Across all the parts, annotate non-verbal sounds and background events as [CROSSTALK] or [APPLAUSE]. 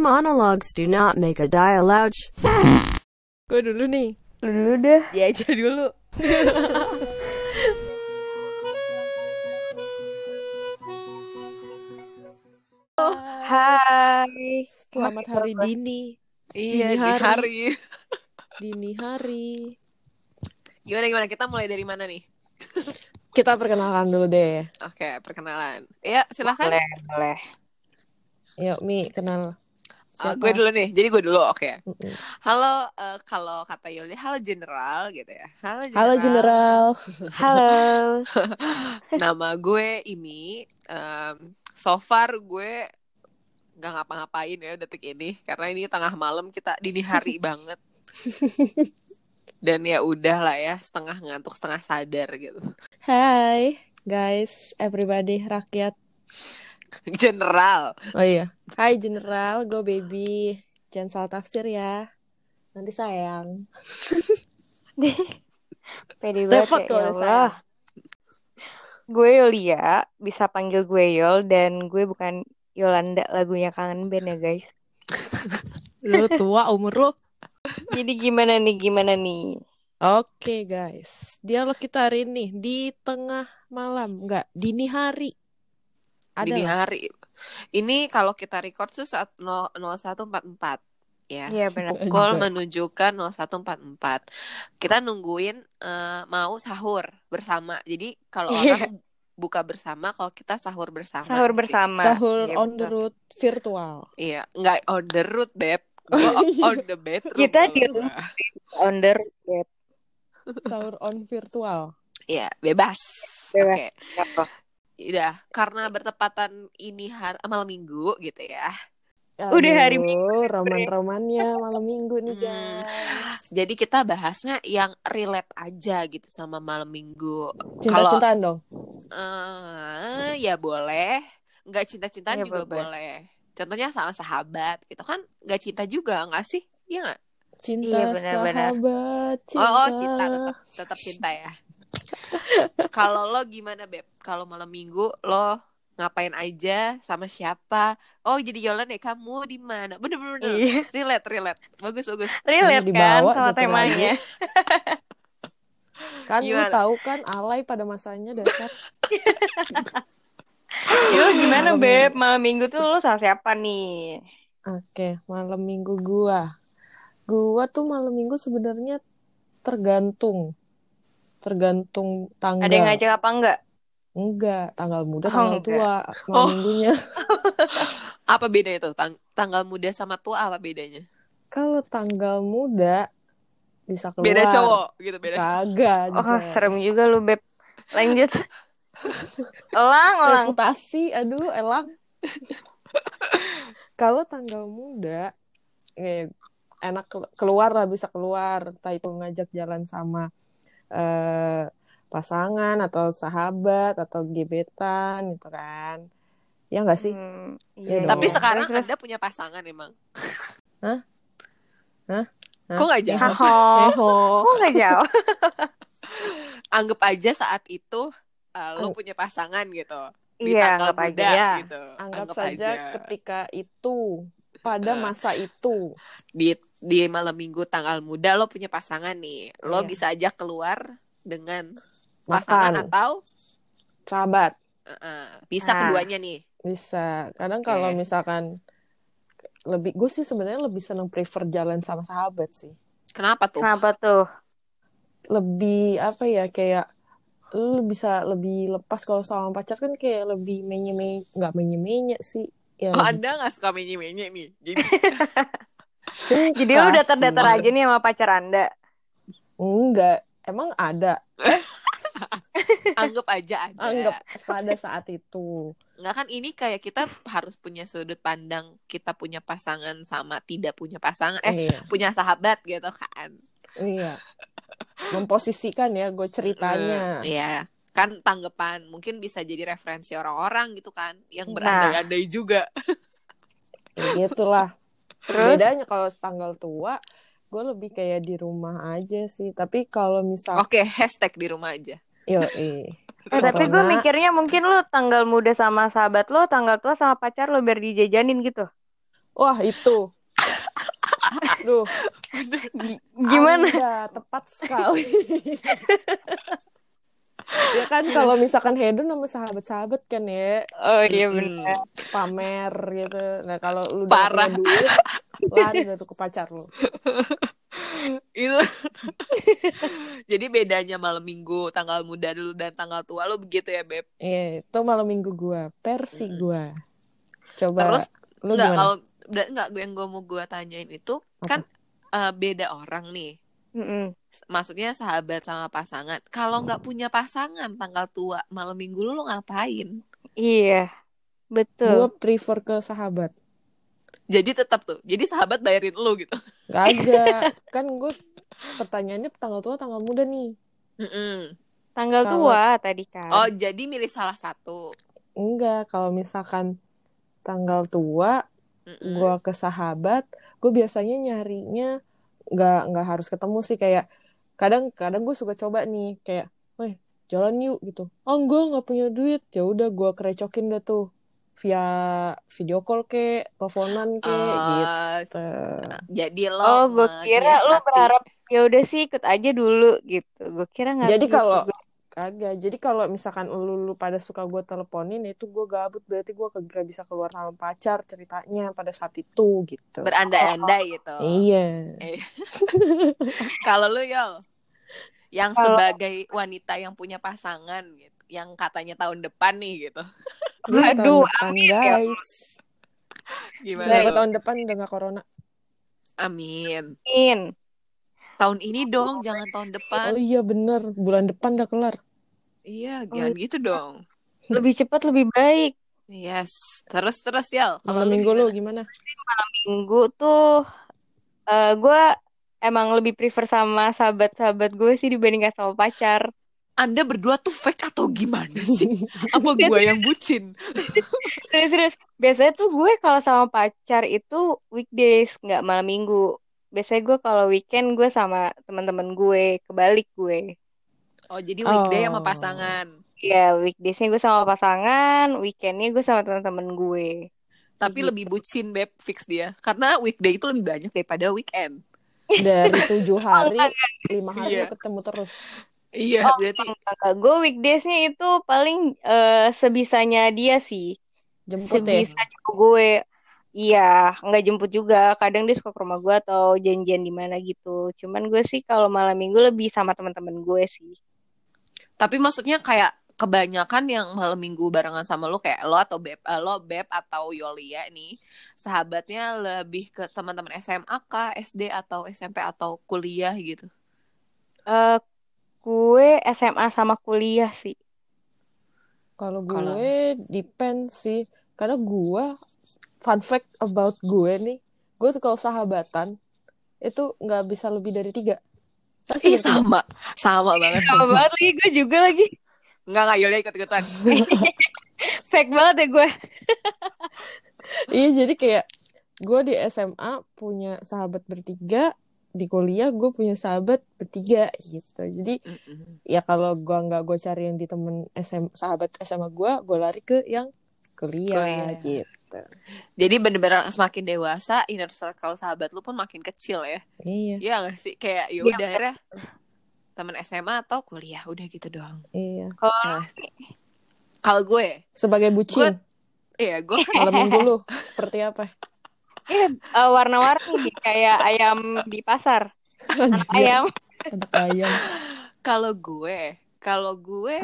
monologues do not make a dialogue. Gue dulu nih. Lu dulu deh. Dia aja dulu. Hai. Selamat hari dini. Iya, Dini di hari. hari. Dini hari. Gimana gimana kita mulai dari mana nih? Kita perkenalan dulu deh. Oke, perkenalan. Ya, silahkan. Boleh, boleh. Yuk, Mi, kenal. Uh, gue dulu nih. Jadi gue dulu, oke. Mm-mm. Halo, eh, kalau kata Yuli, halo general gitu ya. Halo general. Halo, General. [LAUGHS] Halo. [LAUGHS] Nama gue Imi. Em, so far gue nggak ngapa-ngapain ya detik ini karena ini tengah malam kita dini hari [LAUGHS] banget. Dan ya udah lah ya, setengah ngantuk, setengah sadar gitu. Hai, guys, everybody, rakyat. [LAUGHS] General. Oh iya. Hai, General. Gue baby. Jangan salah tafsir ya. Nanti sayang. [LAUGHS] Pede banget ya, ya Allah. Gue Yulia, bisa panggil gue Yol dan gue bukan Yolanda lagunya Kangen Band ya guys. [LAUGHS] Lu tua umur lu. Jadi gimana nih, gimana nih? Oke, guys. Dialog kita hari ini di tengah malam. Enggak, dini hari. Ada dini hari. Ini kalau kita record tuh saat 0- 0144 ya. Iya benar. Pukul menunjukkan 0144. Kita nungguin eh, mau sahur bersama. Jadi kalau Iya. orang buka bersama, kalau kita sahur bersama. Sahur gitu. bersama. Sahur Iya, on the road virtual. Iya, nggak on the road, Beb. Gua [LAUGHS] on the bedroom. Kita di. On the road. Sahur on virtual. Iya, bebas. Bebas. Oke. Apa? Udah, karena bertepatan ini hari malam Minggu gitu ya. Udah hari Aduh, roman-romannya malam minggu nih, Hmm. guys. Jadi kita bahasnya yang relate aja gitu sama malam Minggu. Kalau Cinta-cintaan dong. eh ya boleh, nggak cinta-cintaan Ya, juga boleh. boleh. Contohnya sama sahabat gitu kan, nggak cinta juga nggak sih? Iya nggak? Cinta Iya, benar-benar. sahabat, cinta. Oh, oh cinta tetap tetap cinta ya. [LAUGHS] Kalau lo gimana beb? Kalau malam Minggu lo ngapain aja sama siapa? Oh jadi Yolan ya kamu di mana? Bener bener bener. Iya. Relate relate. Bagus bagus. Relate kan sama gitu temanya. [LAUGHS] Kan lu Gimana? tahu kan alay pada masanya dasar. [LAUGHS] Lu gimana Malam Beb? Malam minggu tuh lu sama siapa nih? Oke, malam minggu gua. Gua tuh malam minggu sebenarnya tergantung. Tergantung tanggal. Ada yang ngajak apa enggak? Enggak, tanggal muda, Oh, tanggal enggak. tua malam Oh. minggunya. [LAUGHS] Apa bedanya tuh? Tang- tanggal muda sama tua apa bedanya? Kalau tanggal muda bisa keluar. Beda cowok gitu beda. cowok. Kagak. Oh, Jess. serem juga lu Beb. Lanjut. [LAUGHS] Elang, elang. reputasi aduh elang [LAUGHS] kalau tanggal muda eh, enak ke- keluar lah bisa keluar entah itu ngajak jalan sama eh, pasangan atau sahabat atau gebetan gitu kan ya nggak sih Hmm, Iya iya, dong. Tapi iya. sekarang Terus. Anda punya pasangan emang. Hah? Hah? Hah? Kok nggak jawab? Haho. Eho. Kok nggak jauh? [LAUGHS] Anggap aja saat itu uh, lo Ang- punya pasangan gitu. Di Iya, tanggal anggap aja. muda Ya, gitu. anggap, Anggap saja aja. ketika itu pada Eh. masa itu di di malam minggu tanggal muda lo punya pasangan nih lo Iya. bisa aja keluar dengan pasangan makan atau sahabat uh, uh, bisa Ah. keduanya nih bisa kadang Oke. kalau misalkan lebih gue sih sebenarnya lebih seneng prefer jalan sama sahabat sih kenapa tuh Kenapa tuh? lebih apa ya kayak lu bisa lebih lepas kalau sama pacar kan kayak lebih menye menye nggak menye menye sih ya oh anda nggak suka menye menye nih? Jadi [LAUGHS] Jadi lu datar-datar sih. aja nih sama pacar Anda. enggak. Emang ada? [LAUGHS] Anggap aja ada. Anggap pada saat itu. Nggak kan ini kayak kita harus punya sudut pandang kita punya pasangan sama tidak punya pasangan eh iya. punya sahabat gitu kan. Iya. Memposisikan ya gue ceritanya. Hmm, iya kan tanggapan mungkin bisa jadi referensi orang-orang gitu kan yang Nah. berandai-andai juga ya gitulah Terus? bedanya kalau tanggal tua gue lebih kayak di rumah aja sih tapi kalau misal oke hashtag di rumah aja yo [LAUGHS] eh tapi gue mikirnya mungkin lu tanggal muda sama sahabat lo, tanggal tua sama pacar lo biar dijajanin gitu. Wah, itu. Duh, G- Gimana? Anda tepat sekali. [LAUGHS] ya kan kalau misalkan hedon sama sahabat-sahabat kan ya Oh iya Mm-mm. benar. pamer gitu. Nah, kalau lu udah Parah. duit, lari tuh ke pacar lu. itu jadi bedanya malam minggu tanggal muda dulu dan tanggal tua lo begitu ya beb Iya, itu malam minggu gua, versi gua. Coba terus lu nggak kalau nggak gue yang gue mau gue tanyain itu kan eh, beda orang nih Mm-mm. Maksudnya sahabat sama pasangan kalau nggak punya pasangan tanggal tua malam minggu lu lo ngapain Iya. Betul. Gua prefer ke sahabat. jadi tetap tuh jadi sahabat bayarin lu gitu Kagak. [LAUGHS] kan gue pertanyaannya tanggal tua tanggal muda nih. Mm-mm. Tanggal Kalau- tua tadi kan. oh jadi milih salah satu Enggak, kalau misalkan tanggal tua gua ke sahabat, gue biasanya nyarinya nggak nggak harus ketemu sih kayak kadang kadang gue suka coba nih kayak, weh jalan yuk gitu. Oh enggak nggak punya duit, ya udah gue kerecokin dah tuh via video call ke, teleponan ke, Ah, gitu. jadi lo Oh, gue kira lu menyiasati. berharap ya udah sih ikut aja dulu gitu. Gue kira nggak Jadi begitu. kalau kagak, jadi kalau misalkan lu, lu pada suka gue teleponin itu gue gabut berarti gue kagak bisa keluar sama pacar ceritanya pada saat itu gitu. berandai-andai gitu Iya. [LAUGHS] Kalau lu Yol, yang Kalau- sebagai wanita yang punya pasangan gitu, yang katanya tahun depan nih gitu. Aduh, amin ya. guys. Gimana Semoga tahun depan udah gak corona. Amin. In. Tahun ini dong, jangan tahun depan. Oh iya bener, bulan depan udah kelar. Iya, Oh, jangan gitu dong. Lebih cepat lebih baik. Yes. Terus terus. Kalau Malam minggu lu gimana? gimana? Minggu tuh eh gue emang lebih prefer sama sahabat-sahabat gue sih dibandingkan sama pacar. Anda berdua tuh fake atau gimana sih? [LAUGHS] Apa gua yang bucin? [LAUGHS] Serius-serius. Biasanya tuh gue kalau sama pacar itu weekdays, nggak malam minggu. Biasanya gue kalau weekend gue sama teman-teman gue, kebalik gue. Oh, jadi weekday sama Oh. pasangan. Ya, weekdaysnya gue sama pasangan, weekendnya gue sama teman-teman gue. Tapi Gitu. lebih bucin, Beb, fix dia. Karena weekday itu lebih banyak daripada weekend. Dari tujuh [LAUGHS] hari, lima hari lu ketemu terus. Iya, Oh, berarti Enggak, gue weekdaysnya itu paling eh, sebisanya dia sih. Jemput ya. Sebisa cowok gue. Iya, nggak jemput juga. Kadang dia suka ke rumah gue atau janjian di mana gitu. Cuman gue sih kalau malam minggu lebih sama teman-teman gue sih. Tapi maksudnya kayak kebanyakan yang malam minggu barengan sama lo kayak lo atau beb eh, lo beb atau Yolia nih sahabatnya lebih ke teman-teman SMA kah SD atau SMP atau kuliah gitu Eh, gue SMA sama kuliah sih. Kalau gue depend sih. Karena gue, fun fact about gue nih, gue tuh kalau sahabatan, itu nggak bisa lebih dari tiga. Pasti Ih sama sama banget Sama banget lagi, gue juga lagi. Nggak nggak Yolia ikut ikutan [LAUGHS] Fake banget ya gue. [LAUGHS] Iya, jadi kayak gue di SMA punya sahabat bertiga, di kuliah gue punya sahabat bertiga gitu. Jadi ya kalau gue nggak gue cari yang di temen SM, sahabat SMA gue, gue lari ke yang kuliah, Kuliah. gitu. jadi bener-bener semakin dewasa inner circle sahabat lu pun makin kecil ya Iya, Iya gak sih kayak ya Iya, akhirnya teman SMA atau kuliah udah gitu doang iya. Kalau Nah, kalau gue Sebagai bucin, iya gue malam minggu lu seperti apa? eh, warna-warni kayak ayam di pasar. Anak ayam. anak ayam. Kalau gue, kalau gue,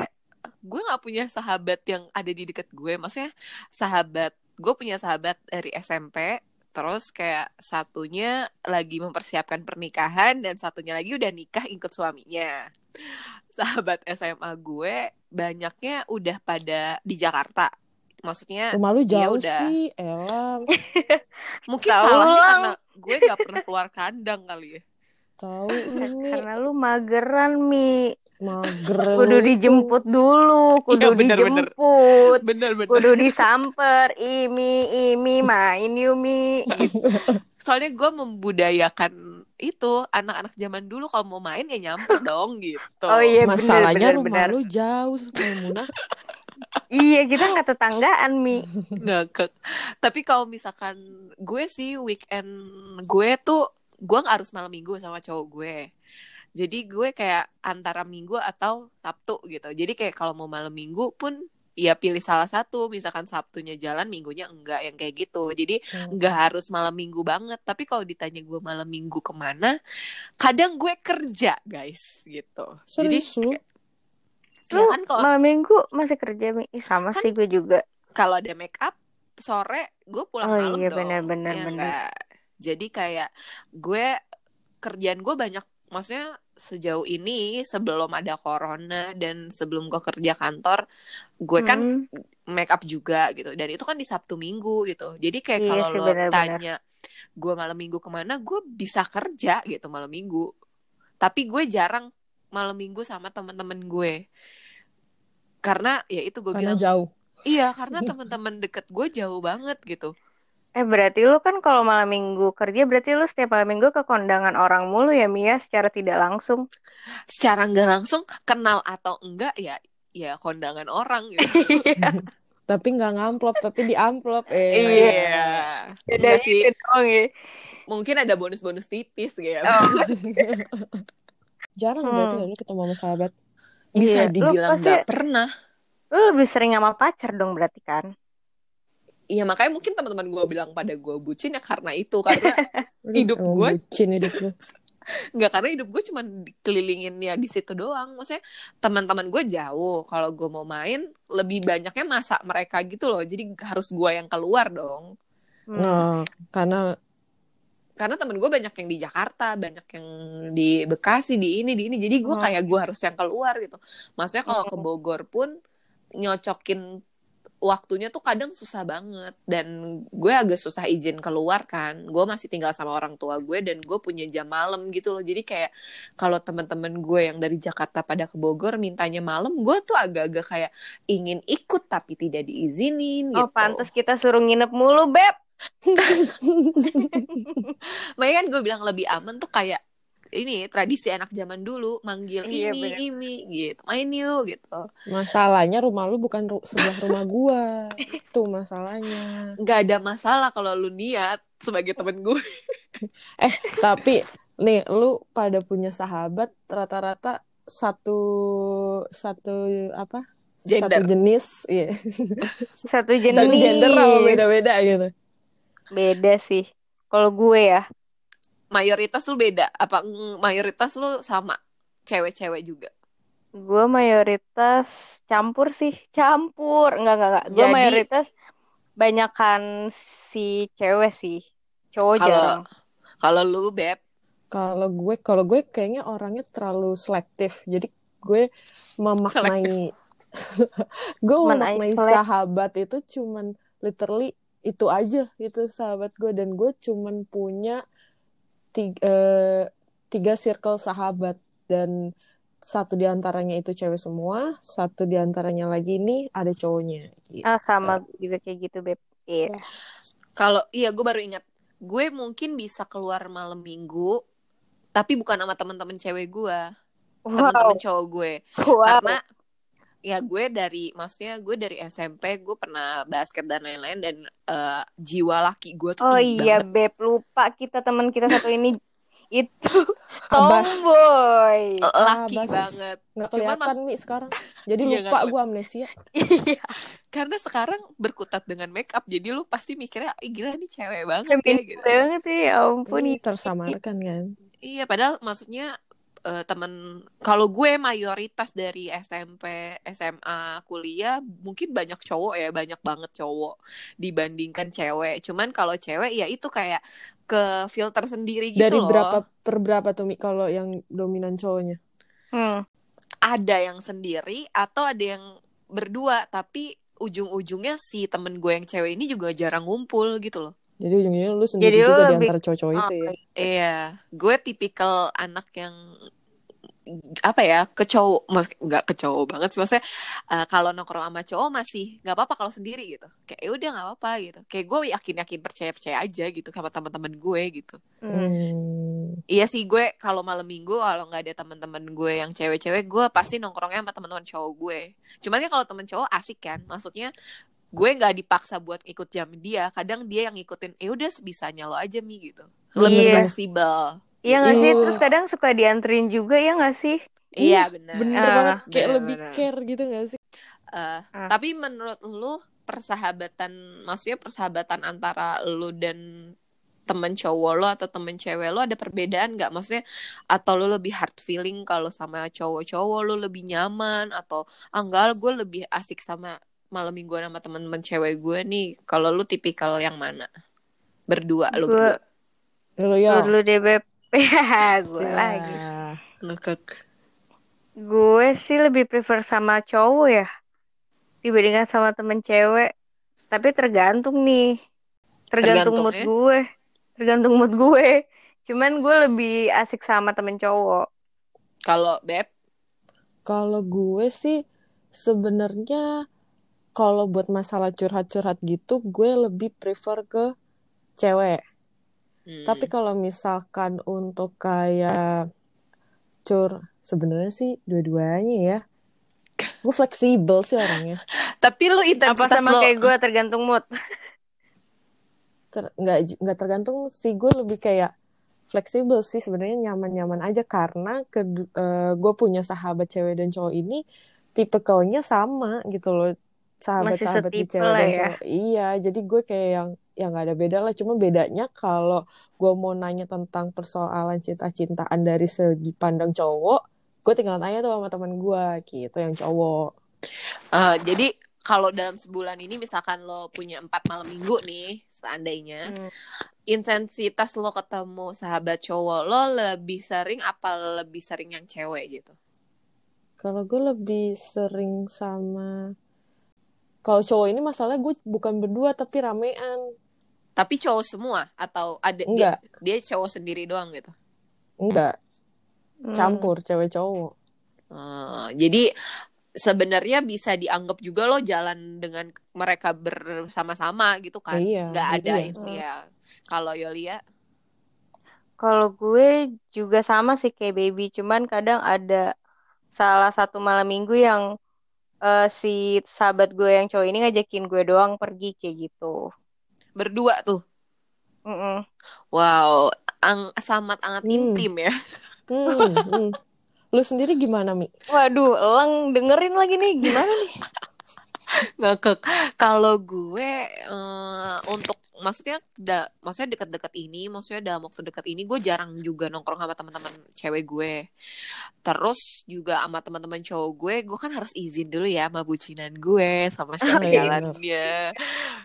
gue nggak punya sahabat yang ada di deket gue. Maksudnya sahabat, gue punya sahabat dari SMP. Terus kayak satunya lagi mempersiapkan pernikahan dan satunya lagi udah nikah ikut suaminya. Sahabat SMA gue banyaknya udah pada di Jakarta. Maksudnya Rumah lu ya jauh udah. sih, Elam. [LAUGHS] mungkin Tahu salahnya lang. karena gue nggak pernah keluar kandang kali ya. Tahu Karena lu mageran, Mi. Mager [LAUGHS] Kudu dijemput dulu, kudu Iya, bener, dijemput. Bener bener. Kudu disamper, imi, imi, main yuk, Mi. Gitu. [LAUGHS] soalnya gue membudayakan itu anak-anak zaman dulu kalau mau main ya nyamper dong gitu Oh iya, Masalahnya bener, rumah bener. lu jauh, Maimunah. [LAUGHS] iya kita nggak tetanggaan mi ngakak tapi kalau misalkan gue sih weekend gue tuh gue nggak harus malam minggu sama cowok gue jadi gue kayak antara minggu atau sabtu gitu. Jadi kayak kalau mau malam minggu pun ya pilih salah satu. Misalkan sabtunya jalan minggunya enggak yang kayak gitu. Jadi Hmm. nggak harus malam minggu banget. Tapi kalau ditanya gue malam minggu ke mana kadang gue kerja guys gitu. Jadi Serius kayak- Lu ya kan kalau malam minggu masih kerja sama Kan- sih gue juga. kalau ada make up sore gue pulang Oh malam iya, dong benar, benar, ya benar. nggak? jadi kayak gue kerjaan gue banyak. Maksudnya sejauh ini sebelum ada corona dan sebelum gue kerja kantor gue kan Hmm. make up juga gitu dan itu kan di Sabtu Minggu gitu jadi kayak Iya kalau lo tanya gue malam minggu ke mana gue bisa kerja gitu malam minggu tapi gue jarang malam minggu sama teman-teman gue karena ya itu gue Karena bilang jauh. Iya, karena [LAUGHS] teman-teman deket gue jauh banget gitu. Eh berarti lu kan kalau malam minggu kerja berarti lu setiap malam minggu ke kondangan orang mulu ya Mia secara tidak langsung. Secara nggak langsung kenal atau enggak ya, ya kondangan orang gitu. [LAUGHS] Tapi nggak ngamplop, tapi di amplop. Eh, Iya. Iya, Beda enggak sih. doang ya. Mungkin ada bonus-bonus tipis gitu. Oh. [LAUGHS] Jarang Hmm. berarti ya lu ketemu sama sahabat. Bisa Iya, lu dibilang pasti- nggak pernah. Lu lebih sering sama pacar dong berarti kan? Iya makanya mungkin teman-teman gue bilang pada gue bucin ya karena itu karena [LAUGHS] Hidup Emang gua- bucin hidup lu. [LAUGHS] nggak karena hidup gue cuma dikelilingin ya di situ doang. Maksudnya teman-teman gue jauh. Kalau gue mau main lebih banyaknya masa mereka gitu loh. Jadi harus gue yang keluar dong. Hmm. Nah, karena karena temen gue banyak yang di Jakarta, banyak yang di Bekasi, di ini, di ini. Jadi gue Hmm. kayak gue harus yang keluar gitu. Maksudnya kalau ke Hmm. Bogor pun nyocokin waktunya tuh kadang susah banget dan gue agak susah izin keluar kan. Gue masih tinggal sama orang tua gue dan gue punya jam malam gitu loh. Jadi kayak kalau teman-teman gue yang dari Jakarta pada ke Bogor mintanya malam, gue tuh agak-agak kayak ingin ikut tapi tidak diizinin Oh gitu. pantas kita suruh nginep mulu beb. [LAUGHS] Makanya kan gue bilang lebih aman tuh kayak ini tradisi anak zaman dulu manggil Iya, ini bener. ini gitu main yuk gitu masalahnya rumah lu bukan ru- sebelah rumah gua. Itu masalahnya. nggak ada masalah kalau lu niat sebagai temen gue [LAUGHS] Tapi nih lu pada punya sahabat rata-rata satu satu apa? Gender. Satu jenis, iya. Satu jenis. Satu gender apa beda-beda gitu. Beda sih. Kalau gue ya. Mayoritas lu beda apa mayoritas lu sama cewek-cewek juga Gue mayoritas campur sih, campur. Enggak, enggak, enggak. Gue Jadi- mayoritas banyakan si cewek sih. Cowok Kalau- jarang. kalau lu beb Kalau gue, kalau gue kayaknya orangnya terlalu selektif. Jadi gue memaknai, [LAUGHS] gue Memaknai sahabat itu cuman literally itu aja itu sahabat gue dan gue cuman punya tiga, tiga circle sahabat dan satu di antaranya itu cewek semua, satu di antaranya lagi ini ada cowoknya. Gitu. Ah, sama juga kayak gitu, Beb. Iya. kalau iya gue baru ingat gue mungkin bisa keluar malam minggu tapi bukan sama temen-temen cewek gue Wow. temen-temen cowok gue Wow. karena ya gue dari maksudnya gue dari SMP gue pernah basket dan lain-lain dan eh, jiwa laki gue tuh Oh iya, banget. Beb. Lupa kita teman kita satu ini [LAUGHS] itu [LAUGHS] Abas. tomboy. laki Abas. banget Nggak Cuman kelihatan Mi sekarang. [LAUGHS] Jadi Iya, lupa nggak gue amnesia. Iya. karena sekarang berkutat dengan make up jadi lu pasti mikirnya Ih, gila nih cewek banget ya gitu banget ya, ampun. Ini tersamarkan kan. iya padahal maksudnya eh, temen kalau gue mayoritas dari SMP SMA kuliah mungkin banyak cowok ya banyak banget cowok dibandingkan cewek cuman kalau cewek ya itu kayak ke filter sendiri gitu Dari loh berapa per berapa tuh Mi kalau yang dominan cowoknya? Hmm. ada yang sendiri atau ada yang berdua tapi ujung-ujungnya si temen gue yang cewek ini juga jarang ngumpul gitu loh Jadi ujungnya lu sendiri Jadi lu juga di lebih- antara cowok-cowok itu ya. Oke. Iya, gue tipikal anak yang apa ya ke cowok nggak ke cowok banget sih maksudnya eh, kalau nongkrong sama cowok masih nggak apa-apa kalau sendiri gitu kayak "Ya udah nggak apa-apa gitu kayak gue yakin yakin percaya percaya aja gitu sama teman-teman gue gitu Hmm. Iya sih gue kalau malam minggu kalau nggak ada teman-teman gue yang cewek-cewek gue pasti nongkrongnya sama teman-teman cowok gue. Cuman kan kalau temen cowok asik kan, maksudnya gue nggak dipaksa buat ikut jam dia. Kadang dia yang ngikutin, eh udah sebisanya lo aja mi gitu. Lebih Iya. fleksibel. Iya nggak sih? Iya. Terus kadang suka dianterin juga ya nggak sih? Iya benar. Bener Ah, banget kayak bener, lebih bener. care gitu gak sih? Eh, Ah. Tapi menurut lu persahabatan, maksudnya persahabatan antara lu dan temen cowok lo atau temen cewek lo ada perbedaan nggak? Maksudnya atau lu lebih hard feeling kalau sama cowok-cowok lu lebih nyaman atau ah, enggak gue lebih asik sama malam mingguan sama temen-temen cewek gue nih. Kalau lu tipikal yang mana? Berdua lu Gue- berdua. Lu Lu ya. dulu deh beb. [LAUGHS] Ya, gue lagi. Ngekek. Gue sih lebih prefer sama cowok ya dibandingkan sama temen cewek. Tapi tergantung nih. Tergantung mood Tergantungnya? gue. Tergantung mood gue. Cuman gue lebih asik sama temen cowok. Kalau beb, Kalau gue sih sebenarnya kalau buat masalah curhat-curhat gitu gue lebih prefer ke cewek. hmm, Tapi kalau misalkan untuk kayak cur sebenarnya sih dua-duanya ya. Gue fleksibel sih orangnya. tapi lu Apa intensitas sama lo kayak gue tergantung mood. Ter, nggak nggak tergantung sih gue lebih kayak fleksibel sih sebenarnya nyaman-nyaman aja karena ke gue punya sahabat cewek dan cowok ini tipikalnya sama gitu loh sahabat-sahabat di cewek dan ya. cowok iya jadi gue kayak yang yang nggak ada beda lah cuma bedanya kalau gue mau nanya tentang persoalan cinta-cintaan dari segi pandang cowok gue tinggal tanya tuh sama teman gue gitu yang cowok Eh, jadi kalau dalam sebulan ini misalkan lo punya empat malam minggu nih seandainya Hmm. intensitas lo ketemu sahabat cowok lo lebih sering apa lebih sering yang cewek gitu Kalau gue lebih sering sama kalau cowok ini masalahnya gue bukan berdua tapi ramean. tapi cowok semua atau ada dia, Enggak, dia cowok sendiri doang gitu enggak, Hmm. campur cewek cowok. Eh, jadi sebenarnya bisa dianggap juga lo jalan dengan mereka bersama-sama gitu kan Iya, nggak ada iya. itu ya kalau Yolia Kalau gue juga sama sih kayak baby, cuman kadang ada salah satu malam minggu yang eh, si sahabat gue yang cowok ini ngajakin gue doang pergi kayak gitu. berdua tuh Mm-mm. wow ang sangat sangat Hmm. intim ya Hmm, hmm. Lu sendiri gimana, Mi? Waduh, elang dengerin lagi nih gimana nih? [LAUGHS] ngekek kalau gue eh, untuk maksudnya da, maksudnya dekat-dekat ini maksudnya dalam waktu dekat ini gue jarang juga nongkrong sama teman-teman cewek gue terus juga sama teman-teman cowok gue gue kan harus izin dulu ya sama bucinan gue sama [LAUGHS] siapa iya, jalannya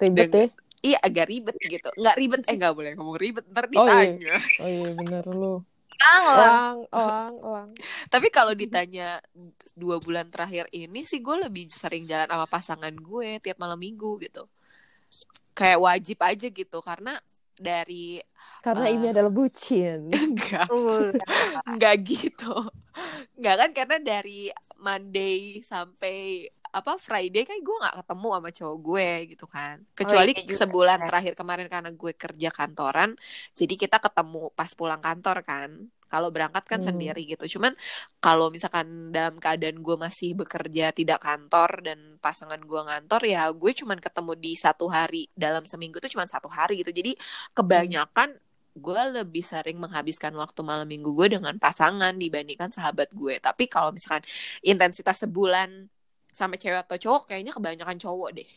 Ribet ya? iya agak ribet gitu nggak ribet eh nggak boleh ngomong ribet ntar Oh, iya. ditanya Oh iya bener lu. Elang, elang, elang. tapi kalau ditanya dua bulan terakhir ini sih gue lebih sering jalan sama pasangan gue tiap malam minggu gitu kayak wajib aja gitu karena dari Karena Ah. ini adalah bucin. [LAUGHS] enggak Uh, enggak gitu enggak kan karena dari Monday sampai apa Friday kan gue nggak ketemu sama cowok gue gitu kan kecuali iya juga. sebulan terakhir kemarin karena gue kerja kantoran jadi kita ketemu pas pulang kantor kan kalau berangkat kan Hmm. sendiri gitu cuman kalau misalkan dalam keadaan gue masih bekerja tidak kantor dan pasangan gue ngantor ya gue cuman ketemu di satu hari dalam seminggu itu cuman satu hari gitu jadi kebanyakan gue lebih sering menghabiskan waktu malam minggu gue dengan pasangan dibandingkan sahabat gue tapi kalau misalkan intensitas sebulan sama cewek atau cowok kayaknya kebanyakan cowok deh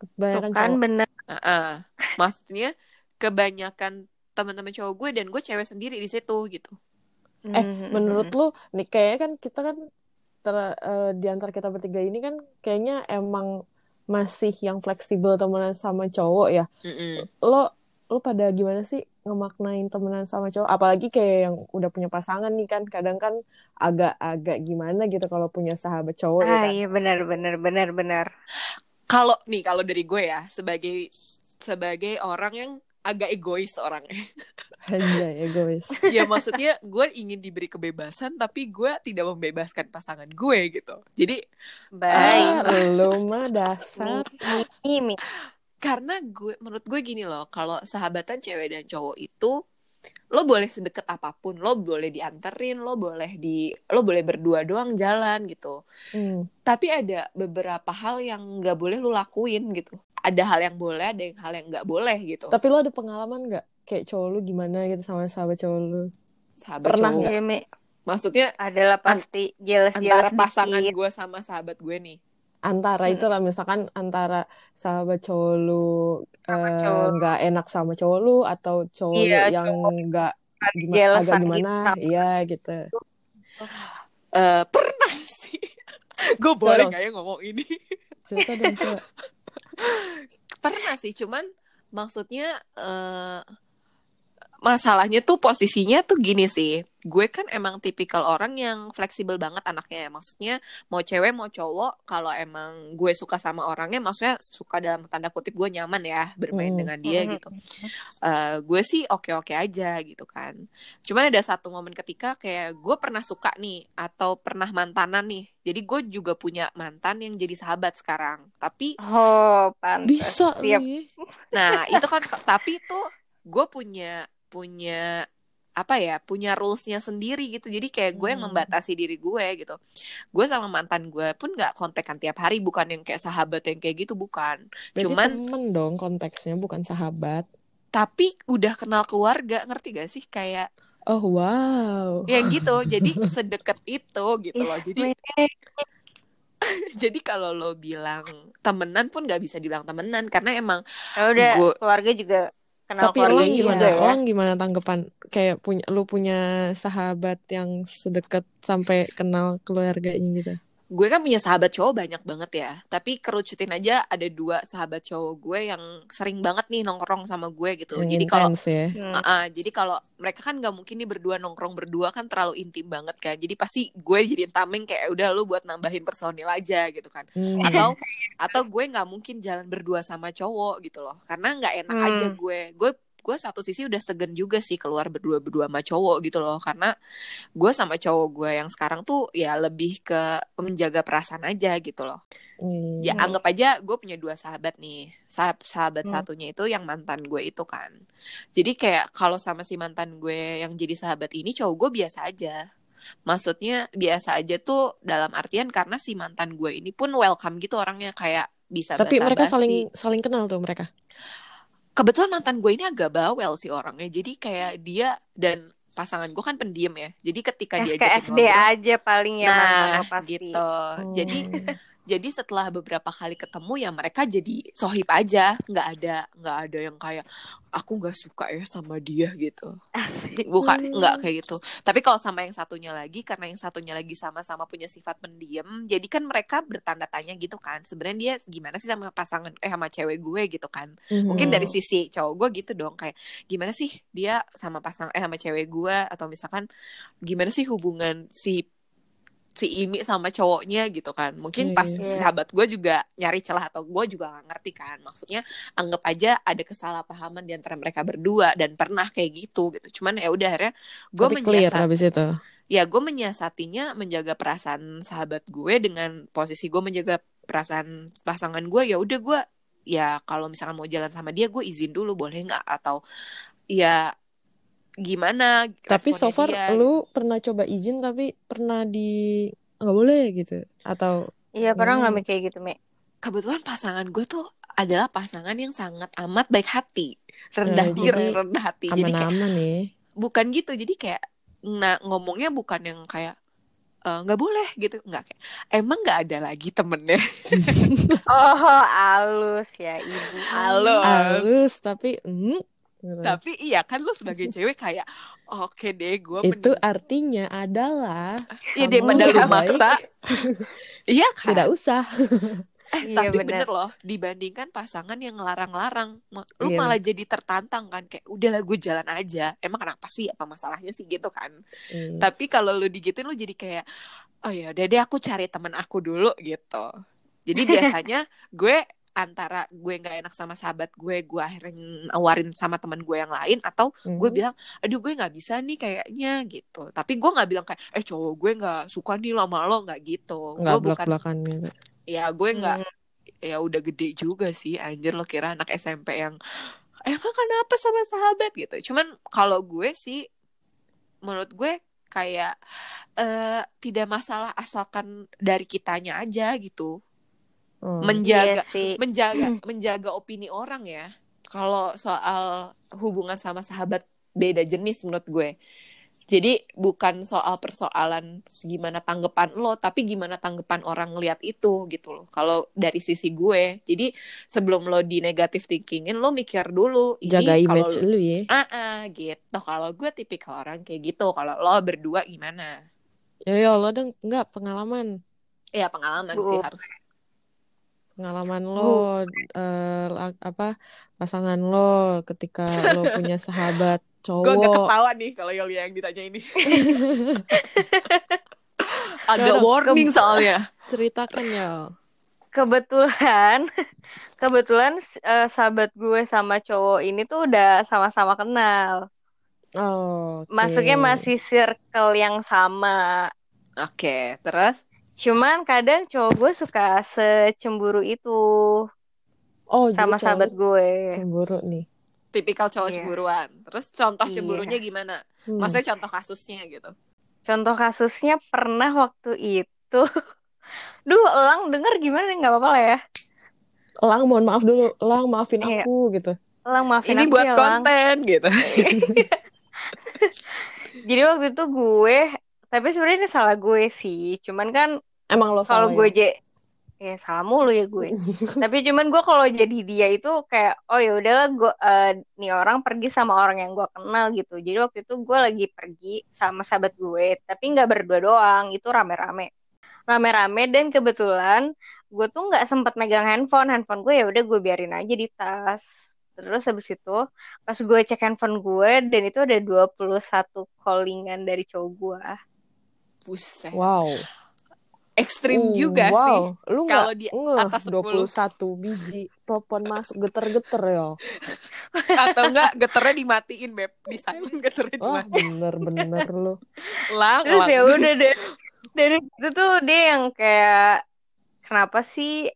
Kebanyakan tuh kan cowok. bener. Heeh. maksudnya kebanyakan teman-teman cowok gue dan gue cewek sendiri di situ gitu Eh, Mm-mm. menurut lu nih kayaknya kan kita kan ter- eh, di antara kita bertiga ini kan kayaknya emang masih yang fleksibel temenan sama cowok ya. Mm-mm. Lo lo pada gimana sih ngemaknain temenan sama cowok? Apalagi kayak yang udah punya pasangan nih kan kadang kan agak-agak gimana gitu kalau punya sahabat cowok ya Ah kan. iya benar benar benar benar. kalau nih kalau dari gue ya sebagai sebagai orang yang agak egois orangnya Anjay, egois. [LAUGHS] ya maksudnya gue ingin diberi kebebasan tapi gue tidak membebaskan pasangan gue gitu jadi Baik. Ah, lu mah dasar. Karena gue menurut gue gini loh kalau sahabatan cewek dan cowok itu lo boleh sedekat apa pun lo boleh dianterin lo boleh di lo boleh berdua doang jalan gitu Hmm. tapi ada beberapa hal yang nggak boleh lo lakuin gitu ada hal yang boleh ada yang hal yang nggak boleh gitu Tapi lo ada pengalaman nggak? Kayak cowok lu gimana gitu sama sahabat cowok lu? sahabat pernah cowok. nggak? Iya, maksudnya Adalah pasti jealous-jealous antara pasangan gue sama sahabat gue nih Antara Hmm. itu lah misalkan antara sahabat cowok lu Sama eh, nggak enak sama cowok lu atau cowok lu Iya, yang nggak gimana agak gitu gimana? sama Iya gitu. Eh pernah sih [LAUGHS] gue boleh nggak ya ngomong ini Cerita dong [LAUGHS] pernah sih cuman maksudnya eh masalahnya tuh posisinya tuh gini sih gue kan emang tipikal orang yang fleksibel banget anaknya ya maksudnya mau cewek mau cowok kalau emang gue suka sama orangnya maksudnya suka dalam tanda kutip gue nyaman ya bermain Hmm. dengan dia Mhm. gitu Eh, gue sih oke oke aja gitu kan cuman ada satu momen ketika kayak gue pernah suka nih atau pernah mantanan nih jadi gue juga punya mantan yang jadi sahabat sekarang tapi Oh, pantas. Bisa Siap. ya. Nah, itu kan tapi tuh gue punya punya apa ya punya rulesnya sendiri gitu. Jadi kayak gue yang Hmm. membatasi diri gue gitu. Gue sama mantan gue pun nggak kontekan tiap hari. Bukan yang kayak sahabat yang kayak gitu bukan. Berarti Cuman- temen dong konteksnya bukan sahabat. tapi udah kenal keluarga ngerti gak sih? Kayak Oh wow. ya gitu. [LAUGHS] Jadi sedekat itu gitu loh. Jadi [LAUGHS] jadi kalau lo bilang temenan pun nggak bisa dibilang temenan. Karena emang Ya udah, Gue- keluarga juga kenal Tapi iya. gimana? juga ya. Elang gimana tanggapan? Kayak punya lu punya sahabat yang sedekat sampai kenal keluarganya gitu. Gue kan punya sahabat cowok banyak banget ya. Tapi kerucutin aja ada dua sahabat cowok gue yang sering banget nih nongkrong sama gue gitu. Yang jadi kalau ya. Ah, ah, jadi kalau mereka kan nggak mungkin nih berdua nongkrong berdua kan terlalu intim banget kan. Jadi pasti gue jadi tameng kayak udah lu buat nambahin personil aja gitu kan. Hmm. atau atau gue nggak mungkin jalan berdua sama cowok gitu loh. Karena nggak enak Hmm. aja gue. Gue gue satu sisi udah segen juga sih keluar berdua berdua sama cowok gitu loh. Karena gue sama cowok gue yang sekarang tuh ya lebih ke menjaga perasaan aja gitu loh. Hmm. ya anggap aja gue punya dua sahabat nih. Sah- sahabat Hmm. satunya itu yang mantan gue itu kan. Jadi kayak kalau sama si mantan gue yang jadi sahabat ini cowok gue biasa aja. Maksudnya biasa aja tuh dalam artian karena si mantan gue ini pun welcome gitu orangnya. Kayak bisa Tapi mereka saling saling kenal tuh mereka. Kebetulan mantan gue ini agak bawel sih orangnya jadi kayak dia dan pasangan gue kan pendiam ya jadi ketika dia SKSD aja paling ya nah lo pasti. gitu Oh. jadi jadi setelah beberapa kali ketemu ya mereka jadi sohib aja. Nggak ada nggak ada yang kayak aku nggak suka ya sama dia gitu. Asik. bukan nggak kayak gitu. Tapi kalau sama yang satunya lagi karena yang satunya lagi sama-sama punya sifat pendiam jadi kan mereka bertanda tanya gitu kan sebenarnya dia gimana sih sama pasangan eh sama cewek gue? gitu kan. Mungkin Hmm. dari sisi cowok gue gitu dong kayak gimana sih dia sama pasang eh sama cewek gue? Atau misalkan gimana sih hubungan si si Imi sama cowoknya gitu kan. Mungkin pas Iya. sahabat gue juga nyari celah atau gue juga gak ngerti kan. Maksudnya anggap aja ada kesalahpahaman di antara mereka berdua dan pernah kayak gitu gitu. Cuman ya udah akhirnya gue menyiasat habis itu. ya gue menyiasatinya menjaga perasaan sahabat gue dengan posisi gue menjaga perasaan pasangan gue ya udah gue ya kalau misalkan mau jalan sama dia gue izin dulu boleh nggak? Atau ya gimana Tapi so far dia, lu pernah coba izin tapi pernah di nggak boleh gitu atau Iya, pernah nggak Hmm. Mi kayak gitu, Mi? kebetulan pasangan gue tuh adalah pasangan yang sangat amat baik hati rendah Nah, diri rendah hati jadi kayak aman-aman nih. bukan gitu jadi kayak nah ngomongnya bukan yang kayak "Eh, nggak boleh gitu nggak kayak emang nggak ada lagi temennya [LAUGHS] Oh, halus ya, Ibu. Halo. Halus tapi mm, gitu. tapi iya kan lu sebagai [LAUGHS] cewek kayak oke deh gue itu artinya adalah [LAUGHS] ya kamu daripada lu maksa [LAUGHS] iya kan tidak usah. eh Iya, tapi bener. bener loh dibandingkan pasangan yang ngelarang-larang lu Iya. malah jadi tertantang kan kayak udahlah gue jalan aja emang kenapa sih apa masalahnya sih gitu kan Yes. tapi kalau lu digituin lu jadi kayak oh ya udah deh aku cari temen aku dulu gitu jadi biasanya gue antara gue nggak enak sama sahabat gue gue akhirnya nawarin sama teman gue yang lain atau gue Mhm. bilang aduh gue nggak bisa nih kayaknya gitu tapi gue nggak bilang kayak eh cowok gue nggak suka nih lama lo nggak gitu nggak gue bukan gitu. ya gue nggak Hmm. ya udah gede juga sih anjir lo kira anak SMP yang emang kenapa sama sahabat gitu cuman kalau gue sih menurut gue kayak eh tidak masalah asalkan dari kitanya aja gitu Hmm. menjaga Iya sih. menjaga menjaga opini orang ya kalau soal hubungan sama sahabat beda jenis menurut gue jadi bukan soal persoalan gimana tanggapan lo tapi gimana tanggapan orang ngeliat itu gitu loh kalau dari sisi gue jadi sebelum lo di negatif thinkingin lo mikir dulu ini Jaga kalau image lo- lu ya. ah ah, gitu kalau gue tipikal orang kayak gitu kalau lo berdua gimana Ya ya Allah dong, enggak pengalaman. ya pengalaman Bu. sih harus Pengalaman lo eh, la- apa pasangan lo ketika lo [LAUGHS] punya sahabat gue gak cowok. ketawa nih kalau Yolia yang ditanya ini [LAUGHS] agak Coba, warning soalnya Ceritakan ya. Kebetulan, kebetulan eh, sahabat gue sama cowok ini tuh udah sama-sama kenal. Oh, oke. Masuknya masih circle yang sama. oke terus Cuman kadang cowok gue suka secemburu itu Oh, sama sahabat gue. cemburu nih. tipikal cowok Iya. cemburuan terus contoh Iya. cemburunya gimana Hmm. maksudnya contoh kasusnya gitu Contoh kasusnya pernah waktu itu. [LAUGHS] Duh, Elang denger gimana nih? Nggak apa-apa lah ya. Elang mohon maaf dulu. Elang maafin Iya. aku gitu. Elang maafin ini aku buat ya, konten gitu [LAUGHS] Jadi waktu itu gue, tapi sebenarnya ini salah gue sih. Cuman kan Emang lo kalau salah gue ya? je ya salah mulu ya gue. [LAUGHS] tapi cuman gue kalau jadi dia itu kayak oh ya udahlah gue eh, nih orang pergi sama orang yang gue kenal gitu. Jadi waktu itu gue lagi pergi sama sahabat gue, tapi nggak berdua doang, itu rame-rame. Rame-rame dan kebetulan gue tuh nggak sempet megang handphone. Handphone gue ya udah gue biarin aja di tas. Terus habis itu pas gue cek handphone gue dan itu ada 21 callingan dari cowok gue. Buset Wow. ekstrim Uh, juga wow. sih Lu Kalau nggak di ngeh atas 10. 21 biji telepon masuk geter-geter ya. [LAUGHS] atau enggak geternya dimatiin beb di silent geternya Wah, dimatiin bener-bener lu. [LAUGHS] lang Terus ya udah deh. Dari itu tuh dia yang kayak kenapa sih